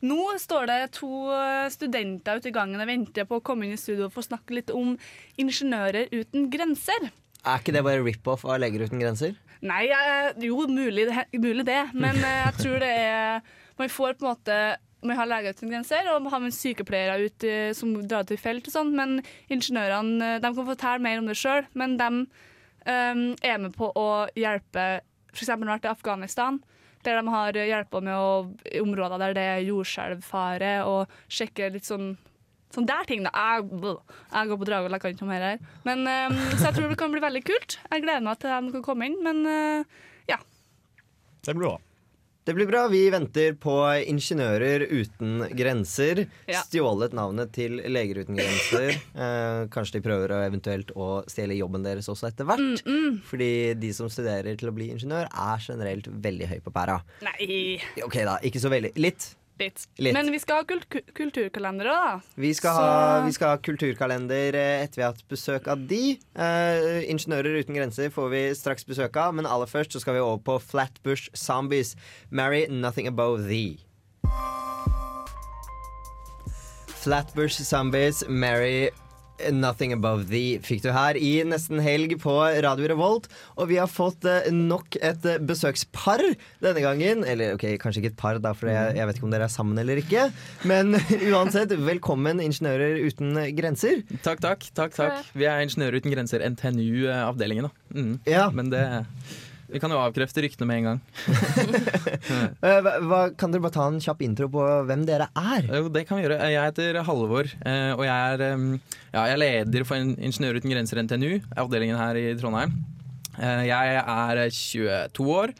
[SPEAKER 1] Nå står det to eh, studenter ute i gangen og venter på å komme inn i studio for å snakke litt om Ingeniører uten grenser.
[SPEAKER 2] Er ikke det bare rip-off av Leger uten grenser?
[SPEAKER 1] Nei, eh, jo, mulig det, mulig det. men eh, jeg tror det er Man får på en måte man har Leger uten grenser, og man har sykepleiere ut som drar til felt og sånn, men ingeniørene de kan fortelle mer om det sjøl. Men de um, er med på å hjelpe f.eks. vært i Afghanistan, der de har hjelpa med å, områder der det er jordskjelvfare, og sjekke litt sånn Sånn der ting, da. Jeg, jeg går på Dragvoll, jeg kan ikke noe mer her. Men, um, så jeg tror det kan bli veldig kult. Jeg gleder meg til de kan komme inn, men uh, ja.
[SPEAKER 3] Det blir bra.
[SPEAKER 2] Det blir bra. Vi venter på Ingeniører uten grenser.
[SPEAKER 1] Ja.
[SPEAKER 2] Stjålet navnet til Leger uten grenser. <laughs> Eh, kanskje de prøver å eventuelt å stjele jobben deres også etter hvert. Fordi de som studerer til å bli ingeniør, er generelt veldig høy på pæra.
[SPEAKER 1] Nei,
[SPEAKER 2] Ok da, ikke så veldig. Litt.
[SPEAKER 1] Litt.
[SPEAKER 2] Litt.
[SPEAKER 1] Men vi skal ha kulturkalender kulturkalendere, da.
[SPEAKER 2] Vi skal,
[SPEAKER 1] Så-
[SPEAKER 2] ha, vi skal ha kulturkalender eh, etter vi har hatt besøk av de. Uh, Ingeniører uten grenser får vi straks besøk av, men aller først så skal vi over på Flatbush Zombies. Marry nothing above thee. Flatbush Zombies, Marry Nothing Above Thee fikk du her i Nesten Helg på Radio Revolt. Og vi har fått eh, nok et eh, besøkspar denne gangen. Eller ok, kanskje ikke et par, da, for jeg, jeg vet ikke om dere er sammen eller ikke. Men <laughs> uansett, velkommen, Ingeniører uten grenser.
[SPEAKER 10] Takk, takk. takk, takk. Vi er Ingeniører uten grenser, NTNU-avdelingen. da. Mm. Men det Vi kan jo avkrefte ryktene med en gang. <laughs>
[SPEAKER 2] Eh, hva, hva, kan dere bare ta en kjapp intro på hvem dere er?
[SPEAKER 10] Jo, det kan vi gjøre. Jeg heter Halvor, eh, og jeg er, ja, jeg er leder for Ingeniører uten grenser, NTNU, avdelingen her i Trondheim. Eh, Jeg er 22 år,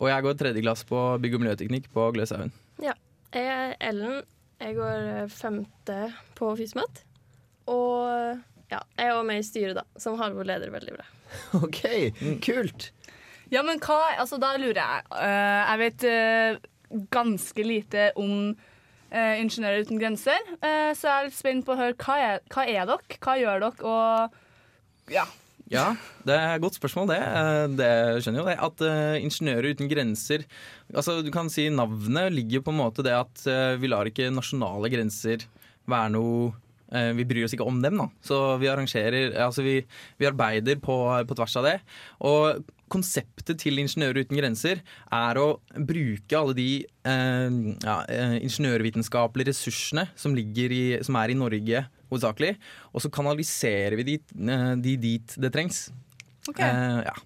[SPEAKER 10] og jeg går tredje klasse på bygg- og miljøteknikk på Gløshaugen.
[SPEAKER 11] Ja. Jeg er Ellen. Jeg går femte på FysMat. Og ja, jeg er også med i styret, da, som Halvor leder veldig bra. <laughs>
[SPEAKER 2] OK, kult.
[SPEAKER 1] Ja, men hva Altså, da lurer jeg. Uh, jeg vet uh, ganske lite om uh, Ingeniører uten grenser, så jeg er litt spent på å høre hva er, hva er dere? Hva gjør dere? Og ja.
[SPEAKER 10] Ja, det er et godt spørsmål, det. Det skjønner jo det. At uh, Ingeniører uten grenser Altså, du kan si Navnet ligger på en måte det at uh, vi lar ikke nasjonale grenser være noe uh, vi bryr oss ikke om dem, da. Så vi arrangerer Altså, vi, vi arbeider på, på tvers av det. Og konseptet til Ingeniører uten grenser er å bruke alle de eh, ja, eh, ingeniørvitenskapelige ressursene som, i, som er i Norge hovedsakelig, og så kanaliserer vi de, eh, de dit det trengs.
[SPEAKER 1] Okay.
[SPEAKER 10] Eh, ja.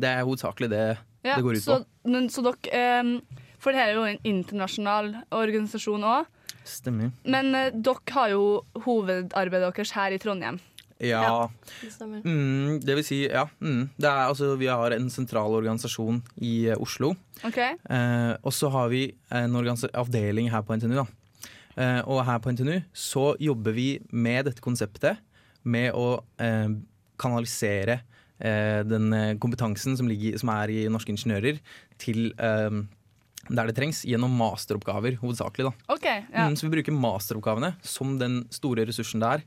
[SPEAKER 10] Det er hovedsakelig det
[SPEAKER 1] Ja,
[SPEAKER 10] det går ut
[SPEAKER 1] så,
[SPEAKER 10] på.
[SPEAKER 1] Men, så dere eh, For dette er jo en internasjonal organisasjon òg.
[SPEAKER 10] Stemmer.
[SPEAKER 1] Men eh, dere har jo hovedarbeidet deres her i Trondheim.
[SPEAKER 10] Ja.
[SPEAKER 11] Det stemmer.
[SPEAKER 10] Mm, det vil si, ja. Mm, det er, altså, vi har en sentral organisasjon i uh, Oslo.
[SPEAKER 1] Okay.
[SPEAKER 10] Uh, og så har vi en avdeling her på NTNU. Da. Eh, og her på NTNU så jobber vi med dette konseptet med å kanalisere den kompetansen som, ligger, som er i norske ingeniører, til der det trengs, gjennom masteroppgaver hovedsakelig. Da.
[SPEAKER 1] OK. Ja.
[SPEAKER 10] Mm, så vi bruker masteroppgavene som den store ressursen det er,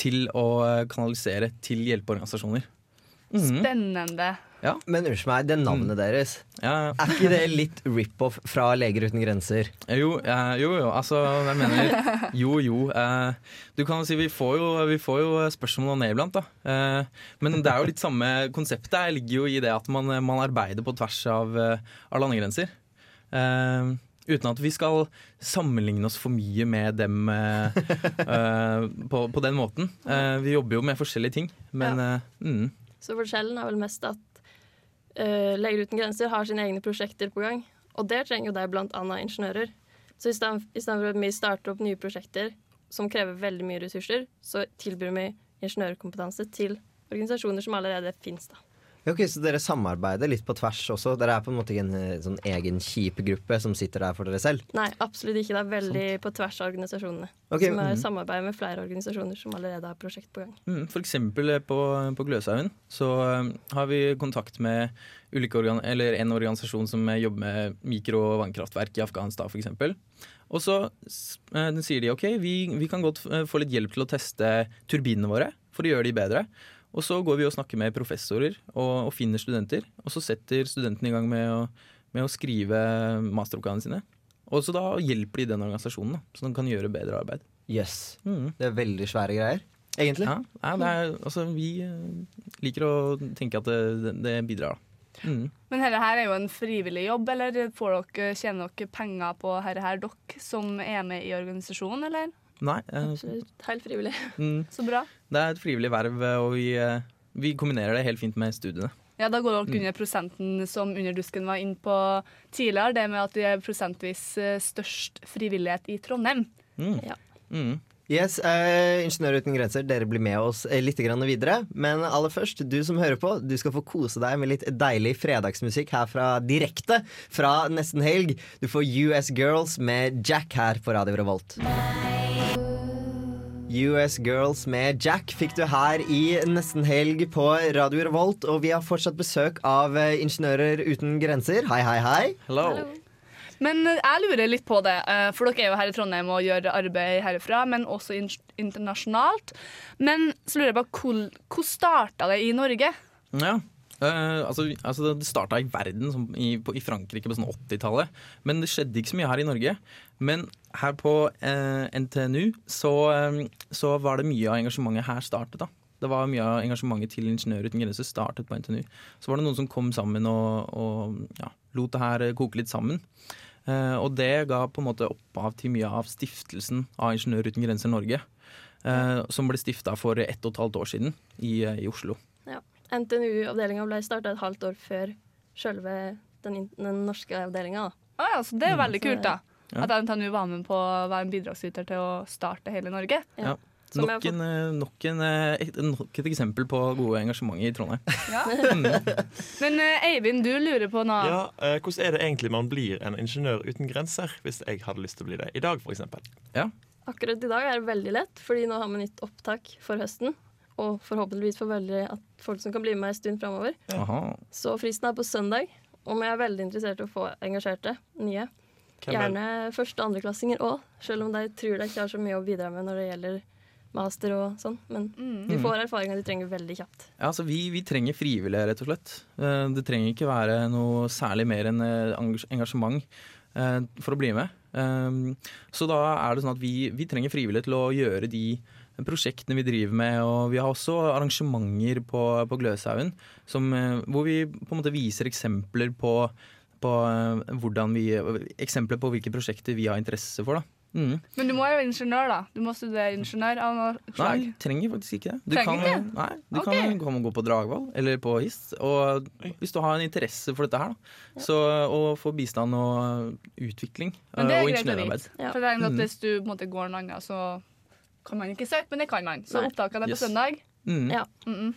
[SPEAKER 10] til å eh, kanalisere til hjelpeorganisasjoner. Mm.
[SPEAKER 1] Spennende.
[SPEAKER 10] Ja.
[SPEAKER 2] Men unnskyld meg, det navnet deres,
[SPEAKER 10] Ja.
[SPEAKER 2] er ikke det litt rip-off fra Leger uten grenser?
[SPEAKER 10] Jo, eh, jo, jo, altså jeg mener <laughs> Jo, jo. Eh, du kan jo si vi får jo, vi får jo spørsmål ned det iblant, da. Eh, men det er jo litt samme konseptet. Det ligger jo i det at man, man arbeider på tvers av, eh, av landegrenser. Eh, uten at vi skal sammenligne oss for mye med dem uh, på, på den måten. Uh, vi jobber jo med forskjellige ting, men eh, mm.
[SPEAKER 11] Så forskjellen er vel mest at uh, Leger uten grenser har sine egne prosjekter på gang. Og der trenger jo de blant annet ingeniører. Så i stedet, for at vi starter opp nye prosjekter som krever veldig mye ressurser, så tilbyr vi ingeniørkompetanse til organisasjoner som allerede finnes. da.
[SPEAKER 2] Ok, Så dere samarbeider litt på tvers også? Dere er på en måte ikke en eh, sånn egen kjip gruppe som sitter der for dere selv?
[SPEAKER 11] Nei, absolutt ikke. Det er veldig på tvers av organisasjonene.
[SPEAKER 2] Okay.
[SPEAKER 11] Som er
[SPEAKER 2] mhm.
[SPEAKER 11] samarbeid med flere organisasjoner som allerede har prosjekt på gang.
[SPEAKER 10] Mm, for eksempel eh, på, på Gløshaugen så eh, har vi kontakt med ulike organ eller en organisasjon som jobber med mikro- og vannkraftverk i Afghanistan f.eks. Og så eh, sier de ok, vi, vi kan godt få litt hjelp til å teste turbinene våre for å gjøre de bedre. Og så går vi og snakker med professorer og, og finner studenter. Og så setter studentene i gang med å, med å skrive masteroppgavene sine. Og så da hjelper de den organisasjonen, da, så den kan gjøre bedre arbeid.
[SPEAKER 2] Yes.
[SPEAKER 10] Mm.
[SPEAKER 2] Det er veldig svære greier, egentlig.
[SPEAKER 10] Ja, ja det er, altså, vi eh, liker å tenke at det, det bidrar, da. Mm.
[SPEAKER 1] Men dette her er jo en frivillig jobb, eller får dere, tjener dere penger på dette her, dere som er med i organisasjonen, eller?
[SPEAKER 10] Nei. eh,
[SPEAKER 11] Absolutt. Helt frivillig.
[SPEAKER 10] mm,
[SPEAKER 1] Så bra.
[SPEAKER 10] Det er et frivillig verv, og vi, eh, vi kombinerer det helt fint med studiene.
[SPEAKER 1] Ja, Da går dere
[SPEAKER 10] Mm.
[SPEAKER 1] under prosenten som Underdusken var inne på tidligere, det med at vi er prosentvis eh, størst frivillighet i Trondheim.
[SPEAKER 10] Mm.
[SPEAKER 11] Ja.
[SPEAKER 10] Mm.
[SPEAKER 2] Yes, eh, Ingeniører uten grenser, dere blir med oss eh, litt grann videre. Men aller først, du som hører på, du skal få kose deg med litt deilig fredagsmusikk her fra direkte fra nesten helg. Du får US Girls med Jack her på Radio Revolt. US Girls med Jack fikk du her i nesten helg på Radio Revolt. Og vi har fortsatt besøk av eh, Ingeniører uten grenser. Hei, hei, hei. Hello!
[SPEAKER 1] Men eh, jeg lurer litt på det, eh, for dere er jo her i Trondheim og gjør arbeid herfra, men også internasjonalt. Men så lurer jeg på, hvor, hvor starta det i Norge?
[SPEAKER 10] Ja. Uh, altså, altså Det starta i verden, som i, på, i Frankrike på sånn 80-tallet. Men det skjedde ikke så mye her i Norge. Men her på eh, NTNU så, eh, så var det mye av engasjementet her startet. da. Det var mye av engasjementet til Ingeniører uten grenser startet på NTNU. Så var det noen som kom sammen og, og ja, lot det her koke litt sammen. Eh, og det ga på en måte opphav til mye av stiftelsen av Ingeniører uten grenser Norge. eh, som ble stifta for ett og et halvt år siden i, eh, i Oslo.
[SPEAKER 11] Ja. NTNU-avdelinga ble starta et halvt år før selve den, den norske avdelinga.
[SPEAKER 1] Ah, ja, så det er
[SPEAKER 11] Mm.
[SPEAKER 1] veldig kult, da.
[SPEAKER 10] Ja.
[SPEAKER 1] At NTNU var med på å være en bidragsyter til å starte hele Norge.
[SPEAKER 10] Ja.
[SPEAKER 1] Som
[SPEAKER 10] Nok, en, eh, nok, en, eh, et, nok et eksempel på gode engasjement i Trondheim. <laughs>
[SPEAKER 1] Ja. <laughs> Men eh, Eivind, du lurer på noe.
[SPEAKER 3] Ja, eh, Hvordan er det egentlig man blir en ingeniør uten grenser, hvis jeg hadde lyst til å bli det i dag, f.eks.?
[SPEAKER 10] Ja.
[SPEAKER 11] Akkurat i dag er det veldig lett, fordi nå har vi nytt opptak for høsten. Og forhåpentligvis for veldig at folk som kan bli med en stund framover.
[SPEAKER 10] Ja.
[SPEAKER 11] Så fristen er på søndag, og vi er veldig interessert i å få engasjerte nye.
[SPEAKER 10] Er-
[SPEAKER 11] Gjerne første- og andreklassinger òg, selv om de tror de ikke har så mye å bidra med når det gjelder master og sånn. Men de
[SPEAKER 10] Mm.
[SPEAKER 11] får erfaringa de trenger veldig kjapt.
[SPEAKER 10] Ja, altså vi, vi trenger frivillige, rett og slett. Eh, Det trenger ikke være noe særlig mer enn eh, engasjement eh, for å bli med. Så da er det sånn at vi, vi trenger frivillige til å gjøre de prosjektene vi driver med. Og vi har også arrangementer på, på Gløshaugen hvor vi på en måte viser eksempler på, på eh, hvordan vi Eksempler på hvilke prosjekter vi har interesse for. da. Mm.
[SPEAKER 1] Men du må jo være ingeniør, da. Du må studere ingeniør av noe slag.
[SPEAKER 10] Nei, trenger faktisk ikke det. Du
[SPEAKER 1] Trenger
[SPEAKER 10] kan,
[SPEAKER 1] ikke?
[SPEAKER 10] Nei, du
[SPEAKER 1] okay.
[SPEAKER 10] kan komme og gå på Dragvoll eller på HIST. Og hvis du har en interesse for dette her, da, så, å få bistand og utvikling
[SPEAKER 1] Men det
[SPEAKER 10] eh,
[SPEAKER 1] er
[SPEAKER 10] og ingeniørarbeid.
[SPEAKER 1] For jeg er at
[SPEAKER 10] Mm.
[SPEAKER 1] Hvis du på en måte går en annen, så kan man ikke søke, men det kan man. Så
[SPEAKER 11] opptaket
[SPEAKER 1] opptakene er på
[SPEAKER 2] Yes.
[SPEAKER 1] søndag.
[SPEAKER 10] Mm.
[SPEAKER 11] Ja.
[SPEAKER 1] Mm -mm.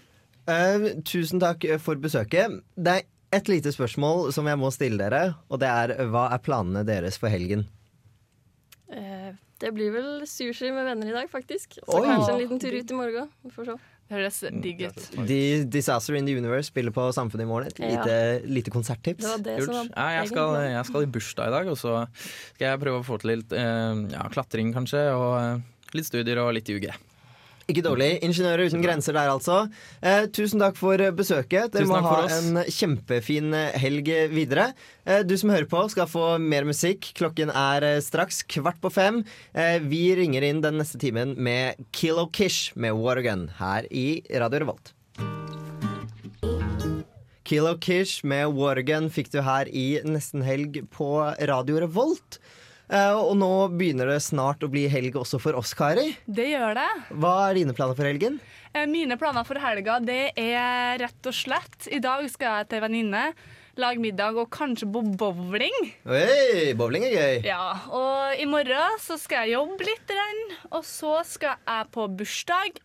[SPEAKER 2] Eh, tusen takk for besøket. Det er et lite spørsmål som jeg må stille dere, og det er hva er planene deres for helgen?
[SPEAKER 11] Eh, det blir vel sushi med venner i dag, faktisk. Så
[SPEAKER 2] Oi.
[SPEAKER 11] kanskje en liten tur ut i morgen. Vi får se.
[SPEAKER 1] Det høres digg ut.
[SPEAKER 2] De, Disaster in the Universe spiller på Samfunnet i morgen. Et
[SPEAKER 11] Ja.
[SPEAKER 2] lite, lite konserttips.
[SPEAKER 10] Ja, jeg, skal, jeg skal i bursdag i dag, og så skal jeg prøve å få til litt eh, ja, klatring, kanskje. Og eh, litt studier og litt UG.
[SPEAKER 2] Ikke dårlig. Ingeniører uten grenser der, altså. Eh, tusen takk for besøket. Dere må ha
[SPEAKER 10] oss.
[SPEAKER 2] en kjempefin helg videre. Eh, du som hører på, skal få mer musikk. Klokken er eh, straks kvart på fem. Eh, vi ringer inn den neste timen med Kilo Kish med Watergun her i Radio Revolt. Kilo Kish med Watergun fikk du her i nesten helg på Radio Revolt. Eh, og nå begynner det snart å bli helg også for oss, Kari.
[SPEAKER 1] Det gjør det.
[SPEAKER 2] Hva er dine planer for helgen?
[SPEAKER 1] Eh, Mine planer for helga det er rett og slett I dag skal jeg til venninne, lage middag og kanskje på bowling.
[SPEAKER 2] Oi, bowling er gøy.
[SPEAKER 1] Ja, Og i morgen så skal jeg jobbe litt, og så skal jeg på bursdag.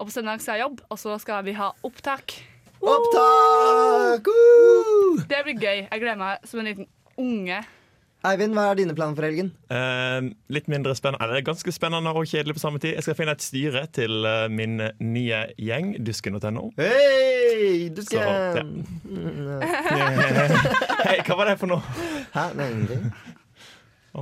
[SPEAKER 1] Og på søndag skal jeg jobbe, og så skal vi ha opptak.
[SPEAKER 2] Opptak! Uh!
[SPEAKER 1] Det blir gøy. Jeg gleder meg som en liten unge.
[SPEAKER 2] Eivind, hva er dine planer for helgen?
[SPEAKER 3] Eh, litt mindre spennende Eller ganske spennende og kjedelig på samme tid. Jeg skal finne et styre til uh, min nye gjeng, dusken.no.
[SPEAKER 2] Hei,
[SPEAKER 3] dusken!
[SPEAKER 2] Ja. <laughs>
[SPEAKER 3] Hei, hva var det for noe?
[SPEAKER 2] Hæ? Nei, ingenting.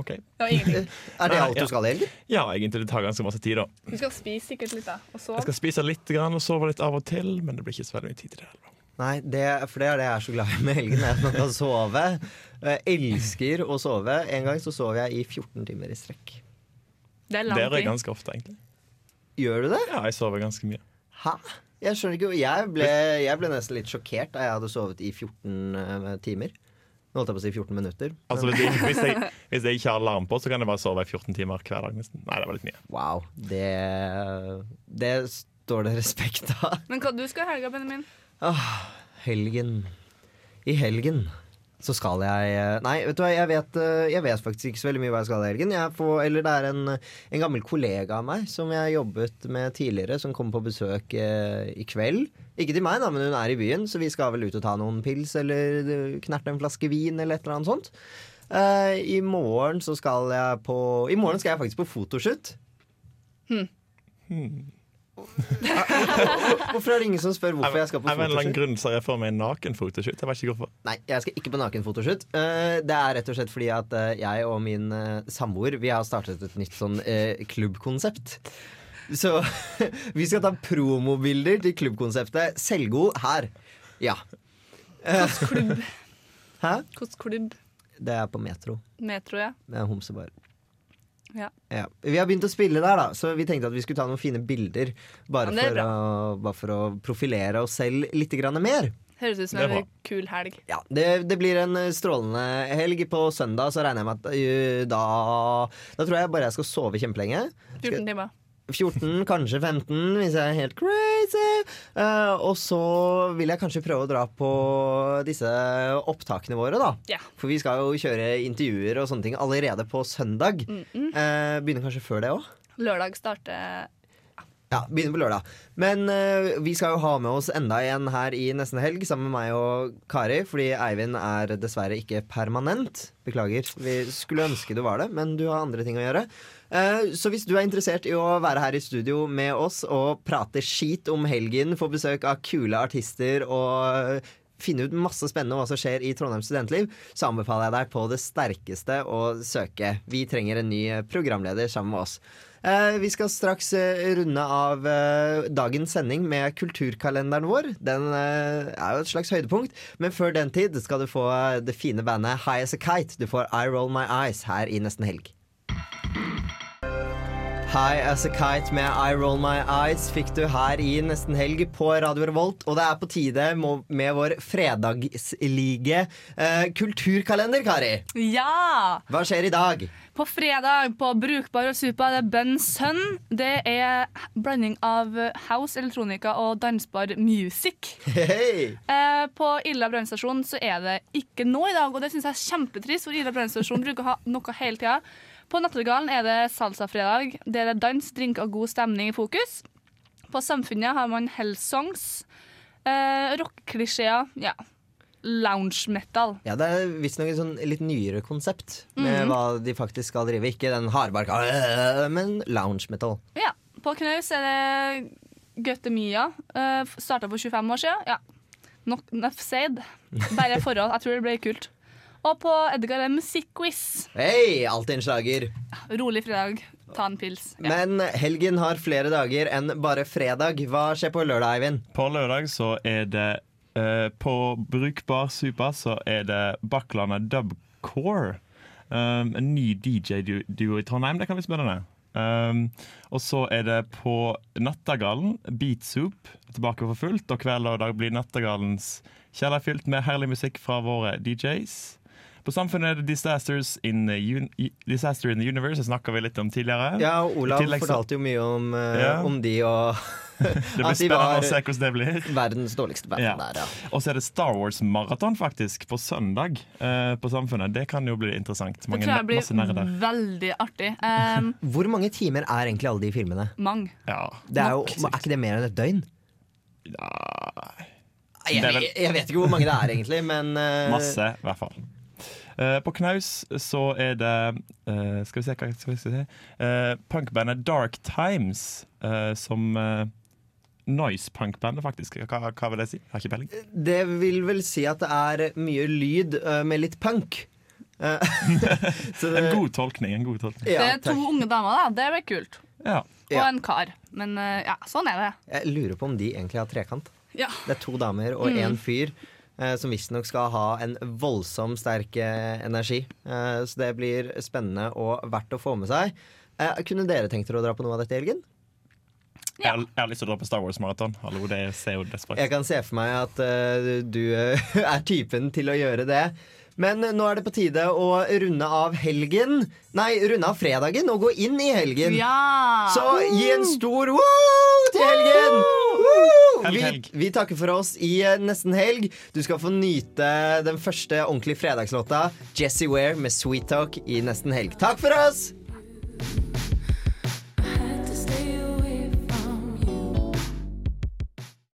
[SPEAKER 3] Ok.
[SPEAKER 2] Er det alt du skal i helgen?
[SPEAKER 3] Ja, egentlig. Det tar ganske masse tid, da.
[SPEAKER 1] Du skal spise sikkert litt, da. Og sove?
[SPEAKER 3] Jeg skal spise litt grann, og sove litt av og til, men det blir ikke så veldig mye tid til det. heller.
[SPEAKER 2] Nei, det, for det er det jeg er så glad i med helgen. er At man kan sove. Jeg elsker å sove. En gang så sov jeg i 14 timer i strekk.
[SPEAKER 1] Det er
[SPEAKER 3] lang tid. Det jeg ganske ofte, egentlig.
[SPEAKER 2] Gjør du det?
[SPEAKER 3] Ja, jeg sover ganske mye.
[SPEAKER 2] Hæ? Jeg skjønner ikke Jeg ble, jeg ble nesten litt sjokkert da jeg hadde sovet i 14 eh, timer. Nå holdt jeg på å si 14 minutter.
[SPEAKER 3] Altså, hvis, jeg, hvis, jeg, hvis jeg ikke har alarm på, så kan jeg bare sove i 14 timer hver dag. nesten Nei, det var litt mye.
[SPEAKER 2] Wow. Det, det står det respekt av.
[SPEAKER 1] Men hva du skal i helga, Benjamin?
[SPEAKER 2] Ah, helgen. I helgen så skal jeg eh, Nei, vet du hva, jeg vet, eh, jeg vet faktisk ikke så veldig mye hva jeg skal i helgen. Jeg får, eller det er en, en gammel kollega av meg som jeg jobbet med tidligere, som kommer på besøk eh, i kveld. Ikke til meg, da, men hun er i byen, så vi skal vel ut og ta noen pils eller eh, knerte en flaske vin eller et eller annet sånt. Eh, I morgen så skal jeg på I morgen skal jeg faktisk på fotoshoot. <laughs> Hvorfor er det ingen som spør hvorfor jeg skal på
[SPEAKER 3] fotoshoot? Jeg,
[SPEAKER 2] fotoshoot?
[SPEAKER 3] grunn så jeg får meg en nakenfotoshoot. Jeg vet ikke hvorfor.
[SPEAKER 2] Nei, jeg skal ikke på nakenfotoshoot. fotoshoot det er rett og slett fordi at eh, jeg og min eh, samboer Vi har startet et nytt sånn eh, klubbkonsept. Så <laughs> vi skal ta promobilder til klubbkonseptet Selvgod her. Ja.
[SPEAKER 1] Hvilken klubb?
[SPEAKER 2] Hæ?
[SPEAKER 1] Hvilken klubb?
[SPEAKER 2] Det er på Metro.
[SPEAKER 1] Metro, ja.
[SPEAKER 2] Er homsebar.
[SPEAKER 1] Ja.
[SPEAKER 2] Ja. Vi har begynt å spille der, da, så vi tenkte at vi skulle ta noen fine bilder. Bare,
[SPEAKER 1] Ja,
[SPEAKER 2] for, å, bare for å profilere oss selv litt mer.
[SPEAKER 1] Høres ut som en kul helg.
[SPEAKER 2] Ja, det, det blir en eh, strålende helg. På søndag så regner jeg med at uh, da Da tror jeg bare jeg skal sove kjempelenge.
[SPEAKER 1] 14 timer.
[SPEAKER 2] 14, kanskje 15, hvis jeg er helt crazy. Uh, og så vil jeg kanskje prøve å dra på disse opptakene våre, da.
[SPEAKER 1] Yeah.
[SPEAKER 2] For vi skal jo kjøre intervjuer og sånne ting allerede på søndag.
[SPEAKER 1] Mm -mm.
[SPEAKER 2] Uh, begynner kanskje før det òg.
[SPEAKER 1] Lørdag starter
[SPEAKER 2] Ja, begynner på lørdag. Men uh, vi skal jo ha med oss enda en her i nesten helg, sammen med meg og Kari. Fordi Eivind er dessverre ikke permanent. Beklager. Vi skulle ønske du var det, men du har andre ting å gjøre. Eh, så hvis du er interessert i å være her i studio med oss og prate skit om helgen, få besøk av kule artister og finne ut masse spennende om hva som skjer i Trondheim studentliv, så anbefaler jeg deg på det sterkeste å søke. Vi trenger en ny programleder sammen med oss. Eh, vi skal straks eh, runde av dagens sending med kulturkalenderen vår. Den er jo et slags høydepunkt, men før den tid skal du få det fine bandet High As A Kite. Du får I Roll My Eyes her i nesten helg. High As A Kite med I Roll My Eyes fikk du her i nesten helg på Radio Revolt. Og det er på tide med vår fredagslige eh, kulturkalender, Kari.
[SPEAKER 1] Ja!
[SPEAKER 2] Hva skjer i dag?
[SPEAKER 1] På fredag på Brukbar og Supa det er Bun Sun. Det er blanding av house, elektronika og dansbar music.
[SPEAKER 2] Hei!
[SPEAKER 1] Eh, på Illa brannstasjon så er det ikke noe i dag, og det syns jeg er kjempetrist, for Illa brannstasjon bruker å ha noe hele tida. På Nattergalen er det salsafredag. Der er dans, drink og god stemning i fokus. På Samfunnet har man Hellsongs, eh, rockeklisjeer, ja. Lounge metal.
[SPEAKER 2] Ja, Det er visstnok et sånn litt nyere konsept med
[SPEAKER 1] Mhm.
[SPEAKER 2] hva de faktisk skal drive. Ikke den hardbarka, men lounge metal.
[SPEAKER 1] Ja. På Knaus er det Goethe Mia. Uh, Starta for 25 år siden. Ja. Nok, Nuff. Bare forhold. Jeg tror det ble kult. Og på Edgar er det musikkquiz.
[SPEAKER 2] Hei, alltid en slager.
[SPEAKER 1] Rolig fredag. Ta en pils.
[SPEAKER 2] Men helgen har flere dager enn bare fredag. Hva skjer på lørdag, Eivind?
[SPEAKER 3] På lørdag så er det eh, På Brukbar Super så er det Bakklandet Dubcore. Um, en ny DJ-duo i Trondheim. Det kan bli spennende. Um, og så er det på Nattergallen Beatsoup tilbake for fullt. Og hver lørdag blir Nattergallens kjeller fylt med herlig musikk fra våre DJs. På Samfunnet er Disasters in the, un Disaster in the Universe. Det snakka vi litt om tidligere.
[SPEAKER 2] Ja, og Olav
[SPEAKER 3] tillegg
[SPEAKER 2] fortalte jo mye om, øh,
[SPEAKER 3] Ja.
[SPEAKER 2] om de og <laughs>
[SPEAKER 3] Det blir spennende å se hvordan det blir.
[SPEAKER 2] verdens dårligste band
[SPEAKER 3] Ja.
[SPEAKER 2] der, ja.
[SPEAKER 3] Og så er det Star Wars-maraton faktisk på søndag eh, på Samfunnet. Det kan jo bli interessant.
[SPEAKER 1] Det tror jeg blir
[SPEAKER 3] masse nerder.
[SPEAKER 1] veldig artig. Um, <laughs>
[SPEAKER 2] Hvor mange timer er egentlig alle de filmene?
[SPEAKER 1] Mange.
[SPEAKER 3] Ja.
[SPEAKER 2] Det er, jo, er ikke det mer enn et døgn?
[SPEAKER 3] Vel-
[SPEAKER 2] jeg, jeg vet ikke hvor mange det er, egentlig, men uh,
[SPEAKER 3] Masse, i hvert fall. Eh, på knaus så er det eh, Skal vi se hva skal vi si? uh, Punkbandet Dark Times, eh, som uh, Noise-punkbandet, faktisk. Hva, hva vil det si? Har ikke peiling.
[SPEAKER 2] Det vil vel si at det er mye lyd eh, med litt punk. Eh, <laughs> så det-
[SPEAKER 3] En god tolkning. En god tolkning.
[SPEAKER 1] det er to unge damer, da. Det blir kult.
[SPEAKER 3] Ja.
[SPEAKER 1] Og en kar. Men eh, ja, sånn er det.
[SPEAKER 2] Jeg lurer på om de egentlig har trekant.
[SPEAKER 1] Ja.
[SPEAKER 2] Det er to damer og
[SPEAKER 1] Mm.
[SPEAKER 2] én fyr. Eh, Som visstnok skal ha en voldsom sterk eh, energi. Eh, Så det blir spennende og verdt å få med seg. Kunne dere tenkt dere å dra på noe av dette i helgen?
[SPEAKER 3] Har, jeg har lyst til å dra på Star Wars-maraton.
[SPEAKER 2] Jeg kan se for meg at uh, du <laughs> er typen til å gjøre det. Men nå er det på tide å runde av helgen Nei, runde av fredagen og gå inn i helgen.
[SPEAKER 1] Ja!
[SPEAKER 2] Så gi en stor wow til helgen! Vi, vi takker for oss i nesten helg. Du skal få nyte den første ordentlige fredagslåta, Jessie Ware med Sweet Talk, i nesten helg. Takk for oss!